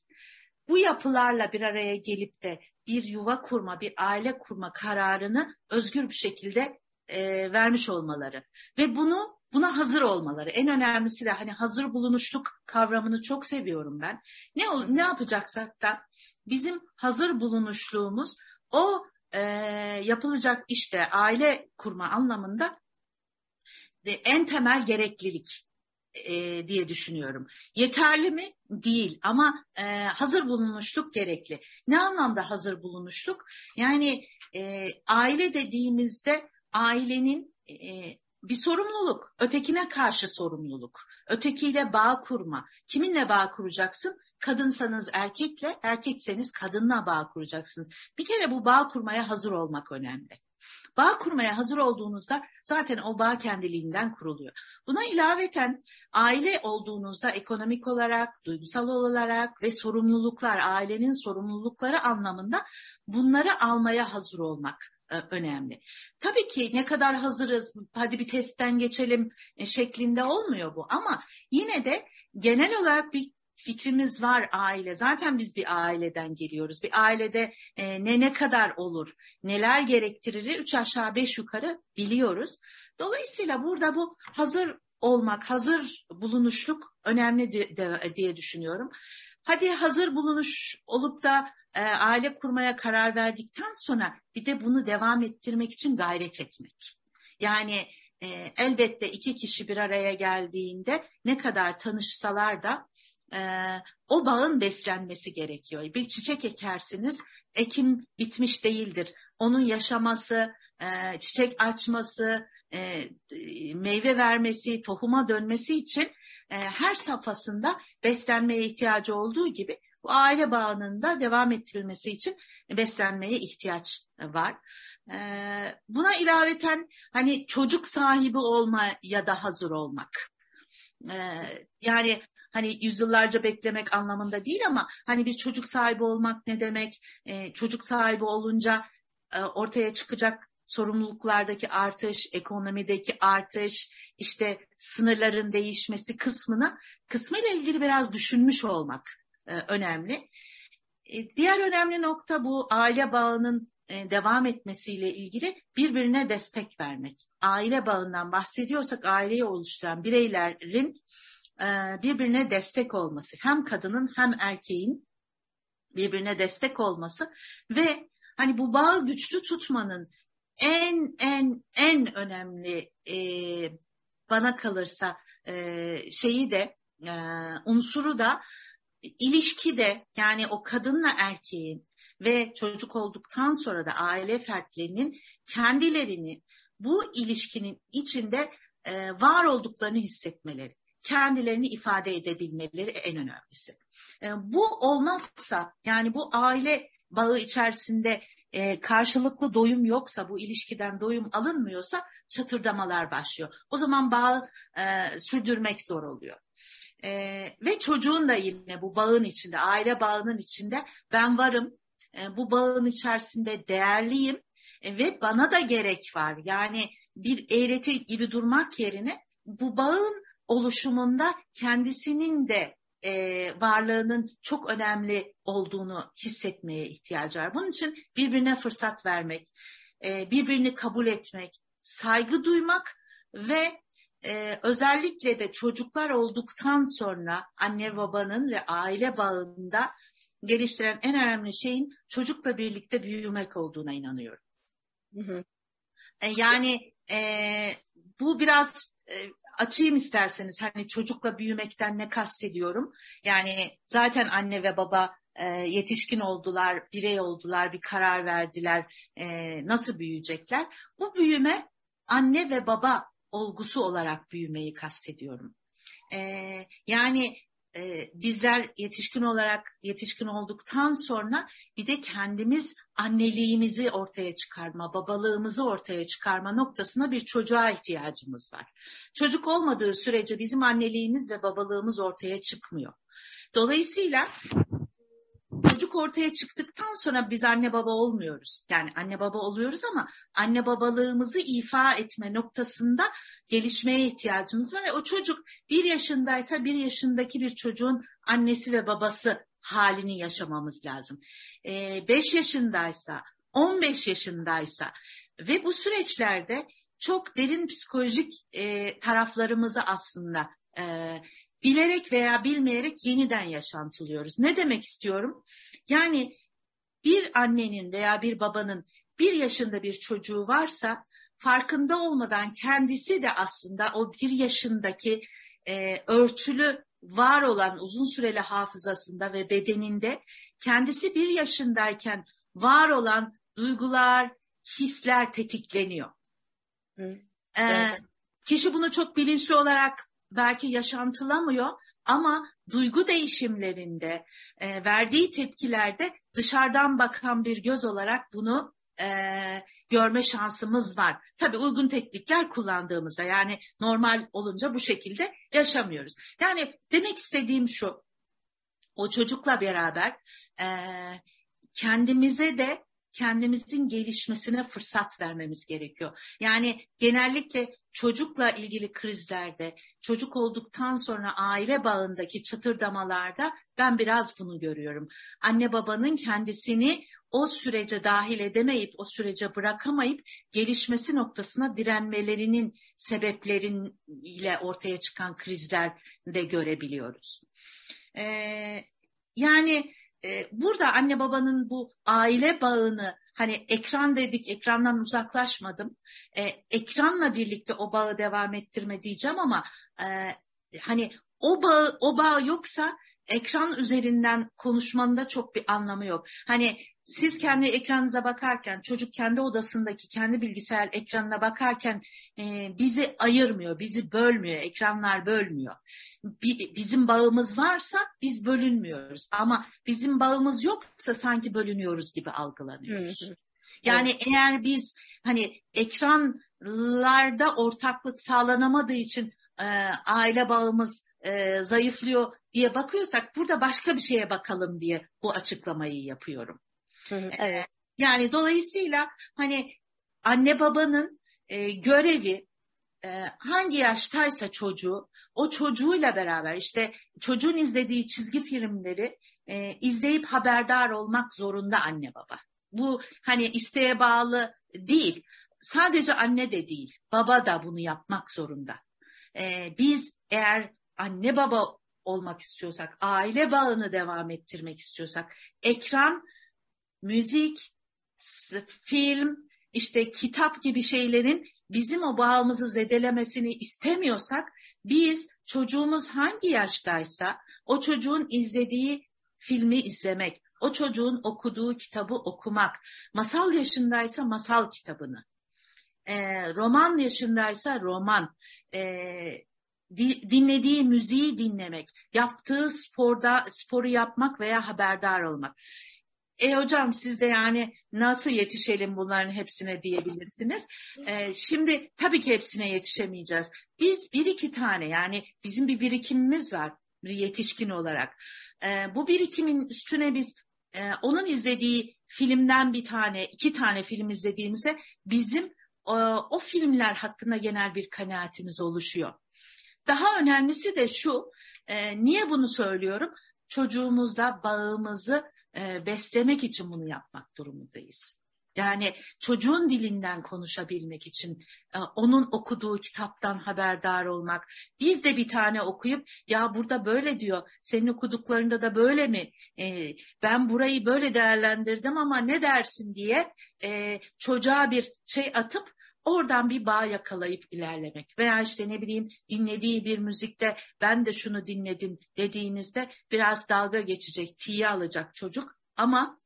bu yapılarla bir araya gelip de bir yuva kurma, bir aile kurma kararını özgür bir şekilde e, vermiş olmaları. Ve bunu buna hazır olmaları. En önemlisi de hani hazır bulunuşluk kavramını çok seviyorum ben. Ne ne yapacaksak da bizim hazır bulunuşluğumuz o e, yapılacak işte aile kurma anlamında en temel gereklilik e, diye düşünüyorum. Yeterli mi? Değil ama e, hazır bulunuşluk gerekli. Ne anlamda hazır bulunuşluk? Yani e, aile dediğimizde ailenin e, bir sorumluluk, ötekine karşı sorumluluk, ötekiyle bağ kurma. Kiminle bağ kuracaksın? Kadınsanız erkekle, erkekseniz kadınla bağ kuracaksınız. Bir kere bu bağ kurmaya hazır olmak önemli. Bağ kurmaya hazır olduğunuzda zaten o bağ kendiliğinden kuruluyor. Buna ilaveten aile olduğunuzda ekonomik olarak, duygusal olarak ve sorumluluklar, ailenin sorumlulukları anlamında bunları almaya hazır olmak önemli. Tabii ki ne kadar hazırız, hadi bir testten geçelim e, şeklinde olmuyor bu ama yine de genel olarak bir fikrimiz var aile. Zaten biz bir aileden geliyoruz. Bir ailede e, ne ne kadar olur, neler gerektirir üç aşağı beş yukarı biliyoruz. Dolayısıyla burada bu hazır olmak, hazır bulunuşluk önemli diye düşünüyorum. Hadi hazır bulunuş olup da e, aile kurmaya karar verdikten sonra bir de bunu devam ettirmek için gayret etmek. Yani e, elbette iki kişi bir araya geldiğinde ne kadar tanışsalar da e, o bağın beslenmesi gerekiyor. Bir çiçek ekersiniz, ekim bitmiş değildir. Onun yaşaması, e, çiçek açması, e, meyve vermesi, tohuma dönmesi için e, her safhasında beslenmeye ihtiyacı olduğu gibi bu aile bağının da devam ettirilmesi için beslenmeye ihtiyaç var. E, buna ilaveten hani çocuk sahibi olmaya da hazır olmak. E, yani hani yüzyıllarca beklemek anlamında değil ama hani bir çocuk sahibi olmak ne demek? E, çocuk sahibi olunca e, ortaya çıkacak sorumluluklardaki artış, ekonomideki artış, işte sınırların değişmesi kısmını kısmıyla ilgili biraz düşünmüş olmak e, önemli. E, diğer önemli nokta bu aile bağının e, devam etmesiyle ilgili birbirine destek vermek. Aile bağından bahsediyorsak aileyi oluşturan bireylerin e, birbirine destek olması. Hem kadının hem erkeğin birbirine destek olması ve hani bu bağı güçlü tutmanın en en en önemli e, bana kalırsa e, şeyi de e, unsuru da ilişki de yani o kadınla erkeğin ve çocuk olduktan sonra da aile fertlerinin kendilerini bu ilişkinin içinde e, var olduklarını hissetmeleri, kendilerini ifade edebilmeleri en önemlisi. E, bu olmazsa yani bu aile bağı içerisinde e, karşılıklı doyum yoksa, bu ilişkiden doyum alınmıyorsa çatırdamalar başlıyor. O zaman bağı e, sürdürmek zor oluyor. E, ve çocuğun da yine bu bağın içinde, aile bağının içinde ben varım, e, bu bağın içerisinde değerliyim e, ve bana da gerek var. Yani bir eğreti gibi durmak yerine bu bağın oluşumunda kendisinin de e, varlığının çok önemli olduğunu hissetmeye ihtiyacı var. Bunun için birbirine fırsat vermek, e, birbirini kabul etmek, saygı duymak ve e, özellikle de çocuklar olduktan sonra anne babanın ve aile bağında geliştiren en önemli şeyin çocukla birlikte büyümek olduğuna inanıyorum. Hı hı. E, yani e, bu biraz e, açayım isterseniz hani çocukla büyümekten ne kastediyorum. Yani zaten anne ve baba e, yetişkin oldular, birey oldular, bir karar verdiler e, nasıl büyüyecekler. Bu büyüme anne ve baba olgusu olarak büyümeyi kastediyorum. E, yani e, bizler yetişkin olarak yetişkin olduktan sonra bir de kendimiz anneliğimizi ortaya çıkarma, babalığımızı ortaya çıkarma noktasına bir çocuğa ihtiyacımız var. Çocuk olmadığı sürece bizim anneliğimiz ve babalığımız ortaya çıkmıyor. Dolayısıyla çocuk ortaya çıktıktan sonra biz anne baba olmuyoruz. Yani anne baba oluyoruz ama anne babalığımızı ifa etme noktasında gelişmeye ihtiyacımız var. Ve o çocuk bir yaşındaysa bir yaşındaki bir çocuğun annesi ve babası halini yaşamamız lazım. E, beş yaşındaysa, 15 yaşındaysa ve bu süreçlerde çok derin psikolojik e, taraflarımızı aslında e, bilerek veya bilmeyerek yeniden yaşantılıyoruz. Ne demek istiyorum? Yani bir annenin veya bir babanın bir yaşında bir çocuğu varsa farkında olmadan kendisi de aslında o bir yaşındaki e, örtülü var olan uzun süreli hafızasında ve bedeninde kendisi bir yaşındayken var olan duygular, hisler tetikleniyor. Hı, ee, Kişi bunu çok bilinçli olarak belki yaşantılamıyor ama duygu değişimlerinde, e, verdiği tepkilerde dışarıdan bakan bir göz olarak bunu e, görme şansımız var. Tabii uygun teknikler kullandığımızda yani normal olunca bu şekilde yaşamıyoruz. Yani demek istediğim şu, o çocukla beraber e, kendimize de kendimizin gelişmesine fırsat vermemiz gerekiyor. Yani genellikle çocukla ilgili krizlerde, çocuk olduktan sonra aile bağındaki çatırdamalarda ben biraz bunu görüyorum. Anne babanın kendisini o sürece dahil edemeyip, o sürece bırakamayıp gelişmesi noktasına direnmelerinin sebepleriyle ortaya çıkan krizler de görebiliyoruz. Ee, yani e, burada anne babanın bu aile bağını hani ekran dedik ekrandan uzaklaşmadım. E, ekranla birlikte o bağı devam ettirme diyeceğim ama e, hani o bağ o bağ yoksa ekran üzerinden konuşmanın da çok bir anlamı yok. Hani siz kendi ekranınıza bakarken, çocuk kendi odasındaki kendi bilgisayar ekranına bakarken e, bizi ayırmıyor, bizi bölmüyor, ekranlar bölmüyor. Bi, bizim bağımız varsa biz bölünmüyoruz ama bizim bağımız yoksa sanki bölünüyoruz gibi algılanıyoruz. Yani evet. eğer biz hani ekranlarda ortaklık sağlanamadığı için e, aile bağımız e, zayıflıyor diye bakıyorsak burada başka bir şeye bakalım diye bu açıklamayı yapıyorum. Hı hı, evet. Yani dolayısıyla hani anne babanın e, görevi e, hangi yaştaysa çocuğu o çocuğuyla beraber işte çocuğun izlediği çizgi filmleri e, izleyip haberdar olmak zorunda anne baba. Bu hani isteğe bağlı değil. Sadece anne de değil, baba da bunu yapmak zorunda. E, biz eğer anne baba olmak istiyorsak, aile bağını devam ettirmek istiyorsak, ekran, müzik, film, işte kitap gibi şeylerin bizim o bağımızı zedelemesini istemiyorsak, biz çocuğumuz hangi yaştaysa o çocuğun izlediği filmi izlemek, o çocuğun okuduğu kitabı okumak, masal yaşındaysa masal kitabını, e, roman yaşındaysa roman, e, dinlediği müziği dinlemek, yaptığı sporda sporu yapmak veya haberdar olmak. E hocam siz de yani nasıl yetişelim bunların hepsine diyebilirsiniz. E, şimdi tabii ki hepsine yetişemeyeceğiz. Biz bir iki tane yani bizim bir birikimimiz var bir yetişkin olarak. E, bu birikimin üstüne biz e, onun izlediği filmden bir tane, iki tane film izlediğimizde bizim o, o filmler hakkında genel bir kanaatimiz oluşuyor. Daha önemlisi de şu, e, niye bunu söylüyorum? Çocuğumuzda bağımızı e, beslemek için bunu yapmak durumundayız. Yani çocuğun dilinden konuşabilmek için, e, onun okuduğu kitaptan haberdar olmak. Biz de bir tane okuyup ya burada böyle diyor, senin okuduklarında da böyle mi? E, ben burayı böyle değerlendirdim ama ne dersin diye e, çocuğa bir şey atıp oradan bir bağ yakalayıp ilerlemek veya işte ne bileyim dinlediği bir müzikte ben de şunu dinledim dediğinizde biraz dalga geçecek, tiye alacak çocuk ama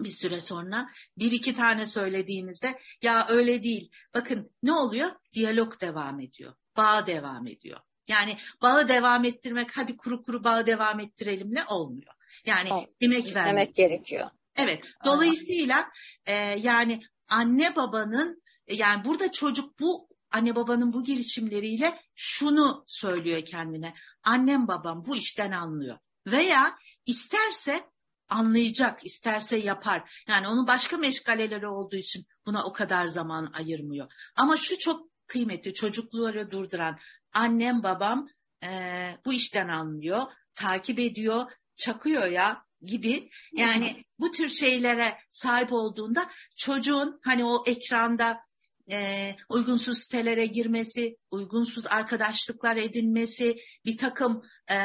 bir süre sonra bir iki tane söylediğinizde ya öyle değil. Bakın ne oluyor? Diyalog devam ediyor. Bağ devam ediyor. Yani bağı devam ettirmek hadi kuru kuru bağı devam ettirelimle olmuyor. Yani o, emek vermek. Demek gerekiyor. Evet. Dolayısıyla e, yani anne babanın yani burada çocuk bu anne babanın bu girişimleriyle şunu söylüyor kendine. Annem babam bu işten anlıyor. Veya isterse anlayacak, isterse yapar. Yani onun başka meşgaleleri olduğu için buna o kadar zaman ayırmıyor. Ama şu çok kıymetli çocukları durduran annem babam e, bu işten anlıyor, takip ediyor, çakıyor ya gibi yani bu tür şeylere sahip olduğunda çocuğun hani o ekranda e, uygunsuz sitelere girmesi, uygunsuz arkadaşlıklar edinmesi, bir takım e,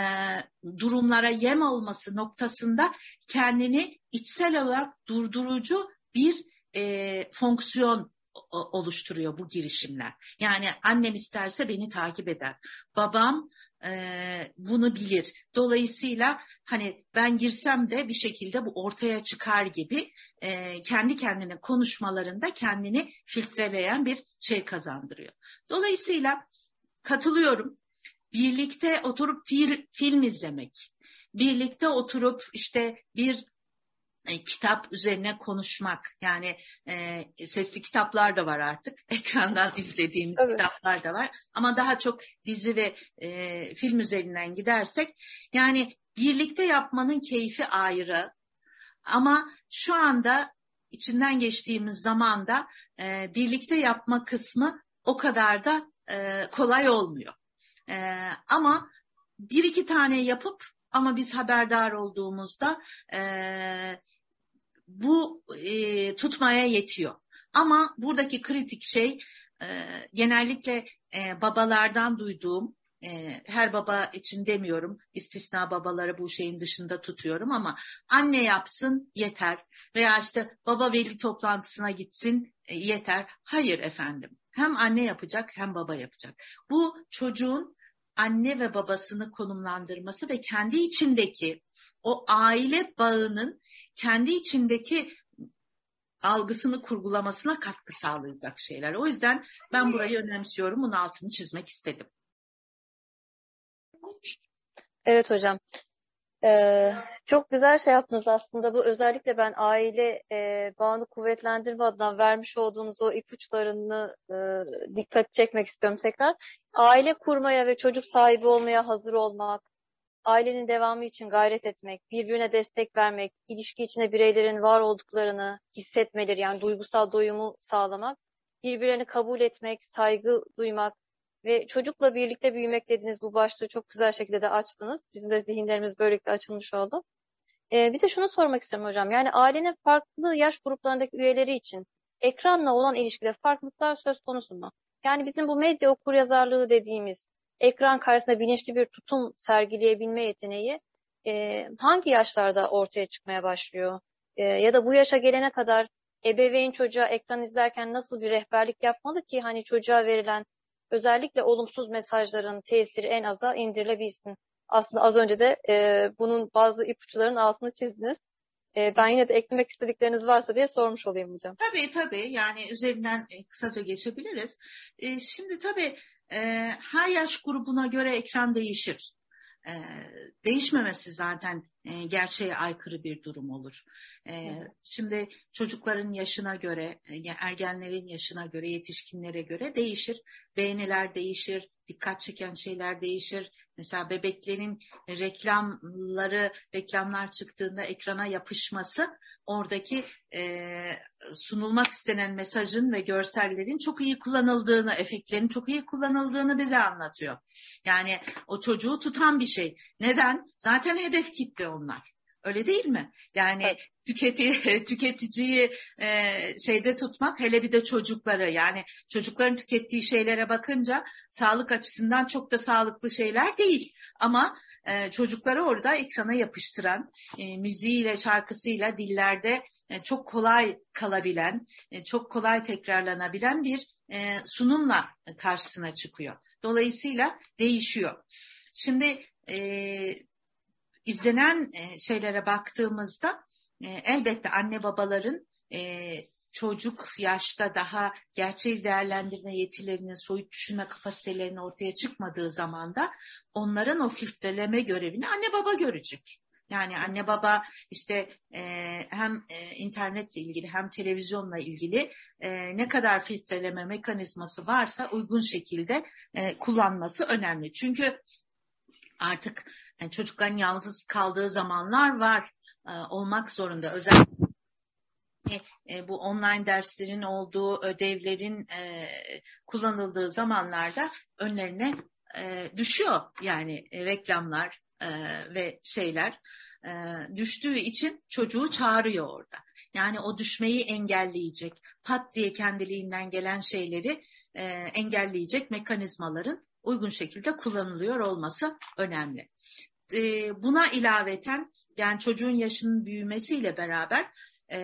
durumlara yem olması noktasında kendini içsel olarak durdurucu bir e, fonksiyon oluşturuyor bu girişimler. Yani annem isterse beni takip eder. Babam e, bunu bilir. Dolayısıyla hani ben girsem de bir şekilde bu ortaya çıkar gibi e, kendi kendine konuşmalarında kendini filtreleyen bir şey kazandırıyor. Dolayısıyla katılıyorum. Birlikte oturup fil, film izlemek, birlikte oturup işte bir e, kitap üzerine konuşmak. Yani e, sesli kitaplar da var artık. Ekrandan izlediğimiz evet. kitaplar da var. Ama daha çok dizi ve e, film üzerinden gidersek yani birlikte yapmanın keyfi ayrı. Ama şu anda içinden geçtiğimiz zamanda e, birlikte yapma kısmı o kadar da e, kolay olmuyor. E, ama bir iki tane yapıp ama biz haberdar olduğumuzda e, bu e, tutmaya yetiyor. Ama buradaki kritik şey e, genellikle e, babalardan duyduğum e, her baba için demiyorum, istisna babaları bu şeyin dışında tutuyorum ama anne yapsın yeter veya işte baba veli toplantısına gitsin e, yeter. Hayır efendim, hem anne yapacak hem baba yapacak. Bu çocuğun anne ve babasını konumlandırması ve kendi içindeki o aile bağının kendi içindeki algısını kurgulamasına katkı sağlayacak şeyler. O yüzden ben burayı önemsiyorum. Bunun altını çizmek istedim. Evet hocam. Ee, çok güzel şey yaptınız aslında. Bu özellikle ben aile e, bağını kuvvetlendirme adına vermiş olduğunuz o ipuçlarını e, dikkat çekmek istiyorum tekrar. Aile kurmaya ve çocuk sahibi olmaya hazır olmak, ailenin devamı için gayret etmek, birbirine destek vermek, ilişki içinde bireylerin var olduklarını hissetmeleri yani duygusal doyumu sağlamak, birbirlerini kabul etmek, saygı duymak ve çocukla birlikte büyümek dediğiniz bu başlığı çok güzel şekilde de açtınız. Bizim de zihinlerimiz böylelikle açılmış oldu. Ee, bir de şunu sormak istiyorum hocam. Yani ailenin farklı yaş gruplarındaki üyeleri için ekranla olan ilişkide farklılıklar söz konusu mu? Yani bizim bu medya okuryazarlığı dediğimiz ekran karşısında bilinçli bir tutum sergileyebilme yeteneği e, hangi yaşlarda ortaya çıkmaya başlıyor? E, ya da bu yaşa gelene kadar ebeveyn çocuğa ekran izlerken nasıl bir rehberlik yapmalı ki hani çocuğa verilen özellikle olumsuz mesajların tesiri en aza indirilebilsin. Aslında az önce de e, bunun bazı ipuçlarının altını çizdiniz. E, ben yine de eklemek istedikleriniz varsa diye sormuş olayım hocam. Tabii tabii yani üzerinden e, kısaca geçebiliriz. E, şimdi tabii e, her yaş grubuna göre ekran değişir. E, değişmemesi zaten e, gerçeğe aykırı bir durum olur. E, şimdi çocukların yaşına göre, e, ergenlerin yaşına göre, yetişkinlere göre değişir. Beğeniler değişir, dikkat çeken şeyler değişir. Mesela bebeklerin reklamları, reklamlar çıktığında ekrana yapışması oradaki e, sunulmak istenen mesajın ve görsellerin çok iyi kullanıldığını, efektlerin çok iyi kullanıldığını bize anlatıyor. Yani o çocuğu tutan bir şey. Neden? Zaten hedef kitle onlar. Öyle değil mi? Yani evet. tüketi, tüketiciyi e, şeyde tutmak hele bir de çocukları yani çocukların tükettiği şeylere bakınca sağlık açısından çok da sağlıklı şeyler değil. Ama e, çocukları orada ekrana yapıştıran, e, müziğiyle, şarkısıyla dillerde e, çok kolay kalabilen, e, çok kolay tekrarlanabilen bir e, sunumla karşısına çıkıyor. Dolayısıyla değişiyor. Şimdi e, izlenen e, şeylere baktığımızda e, elbette anne babaların e, çocuk yaşta daha gerçeği değerlendirme yetilerinin, soyut düşünme kapasitelerinin ortaya çıkmadığı zaman da onların o filtreleme görevini anne baba görecek. Yani anne baba işte e, hem e, internetle ilgili hem televizyonla ilgili e, ne kadar filtreleme mekanizması varsa uygun şekilde e, kullanması önemli. Çünkü artık yani çocukların yalnız kaldığı zamanlar var e, olmak zorunda. Özellikle e, bu online derslerin olduğu ödevlerin e, kullanıldığı zamanlarda önlerine e, düşüyor yani e, reklamlar e, ve şeyler e, düştüğü için çocuğu çağırıyor orada. Yani o düşmeyi engelleyecek, pat diye kendiliğinden gelen şeyleri e, engelleyecek mekanizmaların uygun şekilde kullanılıyor olması önemli. E, buna ilaveten yani çocuğun yaşının büyümesiyle beraber e,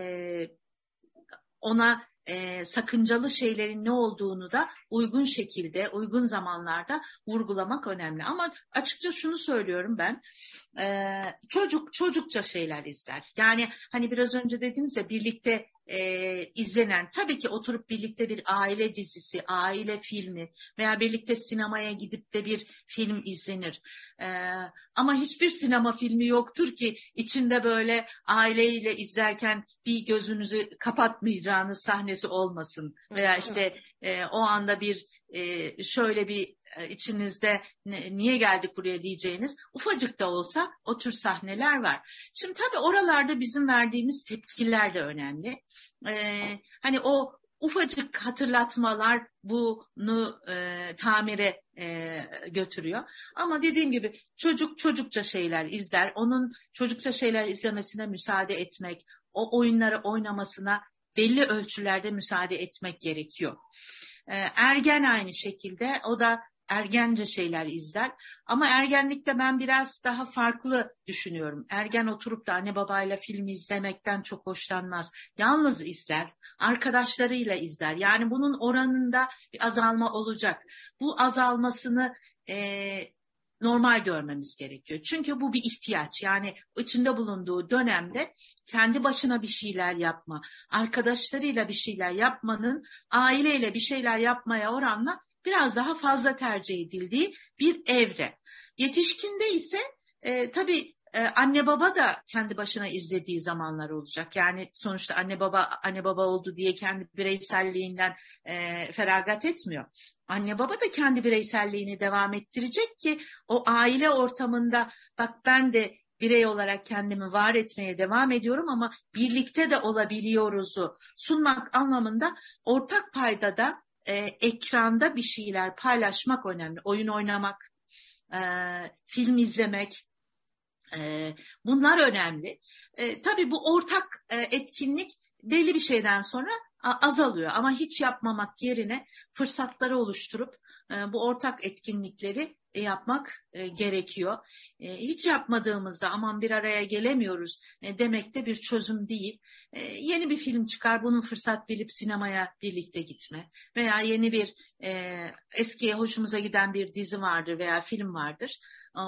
ona e, sakıncalı şeylerin ne olduğunu da uygun şekilde, uygun zamanlarda vurgulamak önemli. Ama açıkça şunu söylüyorum ben, e, çocuk çocukça şeyler izler. Yani hani biraz önce dediniz ya birlikte e, izlenen, tabii ki oturup birlikte bir aile dizisi, aile filmi veya birlikte sinemaya gidip de bir film izlenir. E, ama hiçbir sinema filmi yoktur ki içinde böyle aileyle izlerken bir gözünüzü kapatmayacağınız sahnesi olmasın. Veya işte e, o anda bir e, şöyle bir e, içinizde niye geldik buraya diyeceğiniz ufacık da olsa o tür sahneler var. Şimdi tabii oralarda bizim verdiğimiz tepkiler de önemli. Ee, hani o ufacık hatırlatmalar bunu e, tamire e, götürüyor. Ama dediğim gibi çocuk çocukça şeyler izler. Onun çocukça şeyler izlemesine müsaade etmek, o oyunları oynamasına belli ölçülerde müsaade etmek gerekiyor. E, ergen aynı şekilde o da ergence şeyler izler. Ama ergenlikte ben biraz daha farklı düşünüyorum. Ergen oturup da anne babayla film izlemekten çok hoşlanmaz. Yalnız izler, arkadaşlarıyla izler. Yani bunun oranında bir azalma olacak. Bu azalmasını e, normal görmemiz gerekiyor. Çünkü bu bir ihtiyaç. Yani içinde bulunduğu dönemde kendi başına bir şeyler yapma, arkadaşlarıyla bir şeyler yapmanın aileyle bir şeyler yapmaya oranla biraz daha fazla tercih edildiği bir evre. Yetişkinde ise e, tabii e, anne baba da kendi başına izlediği zamanlar olacak. Yani sonuçta anne baba anne baba oldu diye kendi bireyselliğinden e, feragat etmiyor. Anne baba da kendi bireyselliğini devam ettirecek ki o aile ortamında bak ben de birey olarak kendimi var etmeye devam ediyorum ama birlikte de olabiliyoruzu sunmak anlamında ortak payda da e, ekranda bir şeyler paylaşmak önemli. Oyun oynamak, e, film izlemek, bunlar önemli. E, tabii bu ortak e, etkinlik belli bir şeyden sonra azalıyor ama hiç yapmamak yerine fırsatları oluşturup e, bu ortak etkinlikleri yapmak e, gerekiyor. Hiç yapmadığımızda aman bir araya gelemiyoruz demek de bir çözüm değil. Yeni bir film çıkar bunun fırsat bilip sinemaya birlikte gitme veya yeni bir eskiye hoşumuza giden bir dizi vardır veya film vardır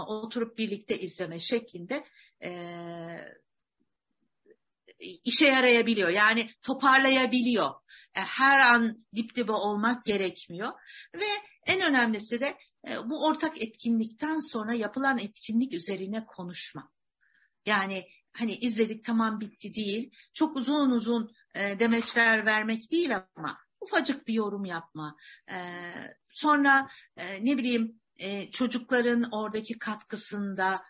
oturup birlikte izleme şeklinde işe yarayabiliyor. Yani toparlayabiliyor. E, her an dip dibe olmak gerekmiyor. Ve en önemlisi de e, bu ortak etkinlikten sonra yapılan etkinlik üzerine konuşma. Yani hani izledik tamam bitti değil. Çok uzun uzun e, demeçler vermek değil ama ufacık bir yorum yapma. Sonra ne bileyim çocukların oradaki katkısında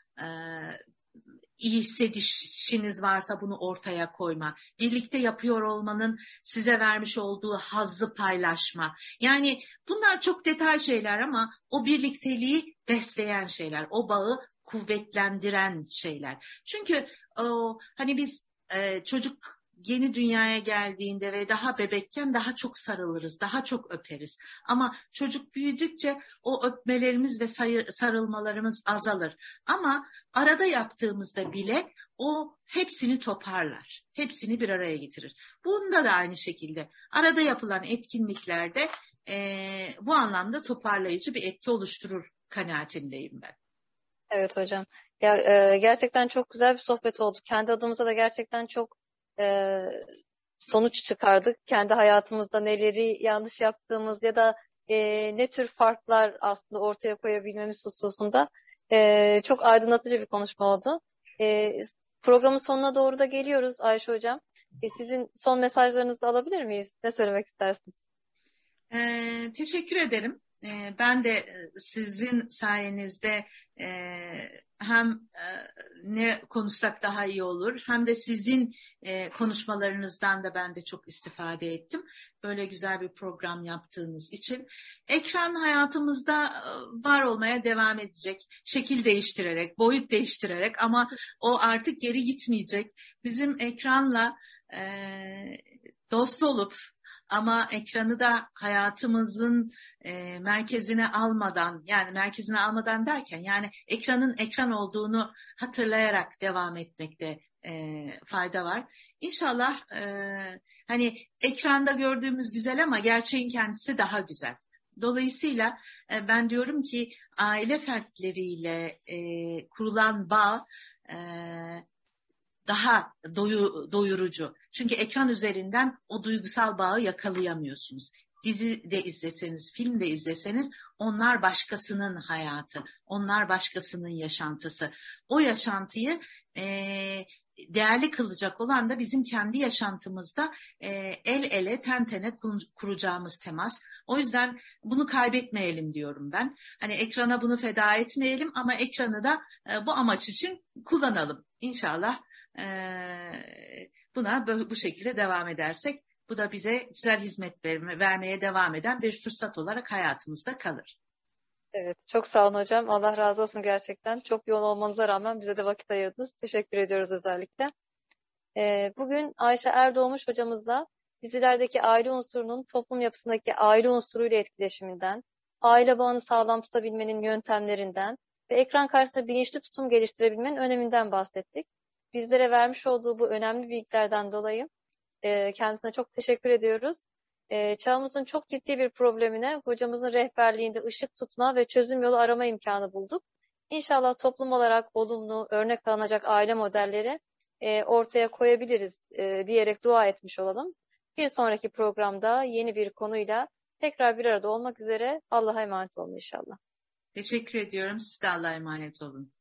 iyi hissedişiniz varsa bunu ortaya koyma. Birlikte yapıyor olmanın size vermiş olduğu hazzı paylaşma. Yani bunlar çok detay şeyler ama o birlikteliği besleyen şeyler. O bağı kuvvetlendiren şeyler. Çünkü o, hani biz e, çocuk yeni dünyaya geldiğinde ve daha bebekken daha çok sarılırız, daha çok öperiz. Ama çocuk büyüdükçe o öpmelerimiz ve sarılmalarımız azalır. Ama arada yaptığımızda bile o hepsini toparlar, hepsini bir araya getirir. Bunda da aynı şekilde arada yapılan etkinliklerde e, bu anlamda toparlayıcı bir etki oluşturur kanaatindeyim ben. Evet hocam. Ya e, gerçekten çok güzel bir sohbet oldu. Kendi adımıza da gerçekten çok e, sonuç çıkardık. Kendi hayatımızda neleri yanlış yaptığımız ya da e, ne tür farklar aslında ortaya koyabilmemiz hususunda e, çok aydınlatıcı bir konuşma oldu. E, programın sonuna doğru da geliyoruz Ayşe Hocam. E, sizin son mesajlarınızı alabilir miyiz? Ne söylemek istersiniz? Ee, teşekkür ederim. Ee, ben de sizin sayenizde e, hem e, ne konuşsak daha iyi olur hem de sizin e, konuşmalarınızdan da ben de çok istifade ettim. Böyle güzel bir program yaptığınız için. Ekran hayatımızda e, var olmaya devam edecek. Şekil değiştirerek, boyut değiştirerek ama o artık geri gitmeyecek. Bizim ekranla e, dost olup ama ekranı da hayatımızın e, merkezine almadan yani merkezine almadan derken yani ekranın ekran olduğunu hatırlayarak devam etmekte e, fayda var. İnşallah e, hani ekranda gördüğümüz güzel ama gerçeğin kendisi daha güzel. Dolayısıyla e, ben diyorum ki aile fertleriyle e, kurulan bağ e, daha doyu, doyurucu. Çünkü ekran üzerinden o duygusal bağı yakalayamıyorsunuz. Dizi de izleseniz, film de izleseniz onlar başkasının hayatı, onlar başkasının yaşantısı. O yaşantıyı e, değerli kılacak olan da bizim kendi yaşantımızda e, el ele, ten tene kuracağımız temas. O yüzden bunu kaybetmeyelim diyorum ben. Hani ekrana bunu feda etmeyelim ama ekranı da e, bu amaç için kullanalım. İnşallah buna bu şekilde devam edersek bu da bize güzel hizmet verme, vermeye devam eden bir fırsat olarak hayatımızda kalır. Evet, çok sağ olun hocam. Allah razı olsun gerçekten. Çok yoğun olmanıza rağmen bize de vakit ayırdınız. Teşekkür ediyoruz özellikle. Bugün Ayşe Erdoğmuş hocamızla dizilerdeki aile unsurunun toplum yapısındaki aile unsuruyla etkileşiminden, aile bağını sağlam tutabilmenin yöntemlerinden ve ekran karşısında bilinçli tutum geliştirebilmenin öneminden bahsettik. Bizlere vermiş olduğu bu önemli bilgilerden dolayı e, kendisine çok teşekkür ediyoruz. E, çağımızın çok ciddi bir problemine hocamızın rehberliğinde ışık tutma ve çözüm yolu arama imkanı bulduk. İnşallah toplum olarak olumlu, örnek alınacak aile modelleri e, ortaya koyabiliriz e, diyerek dua etmiş olalım. Bir sonraki programda yeni bir konuyla tekrar bir arada olmak üzere Allah'a emanet olun inşallah. Teşekkür ediyorum. Siz de Allah'a emanet olun.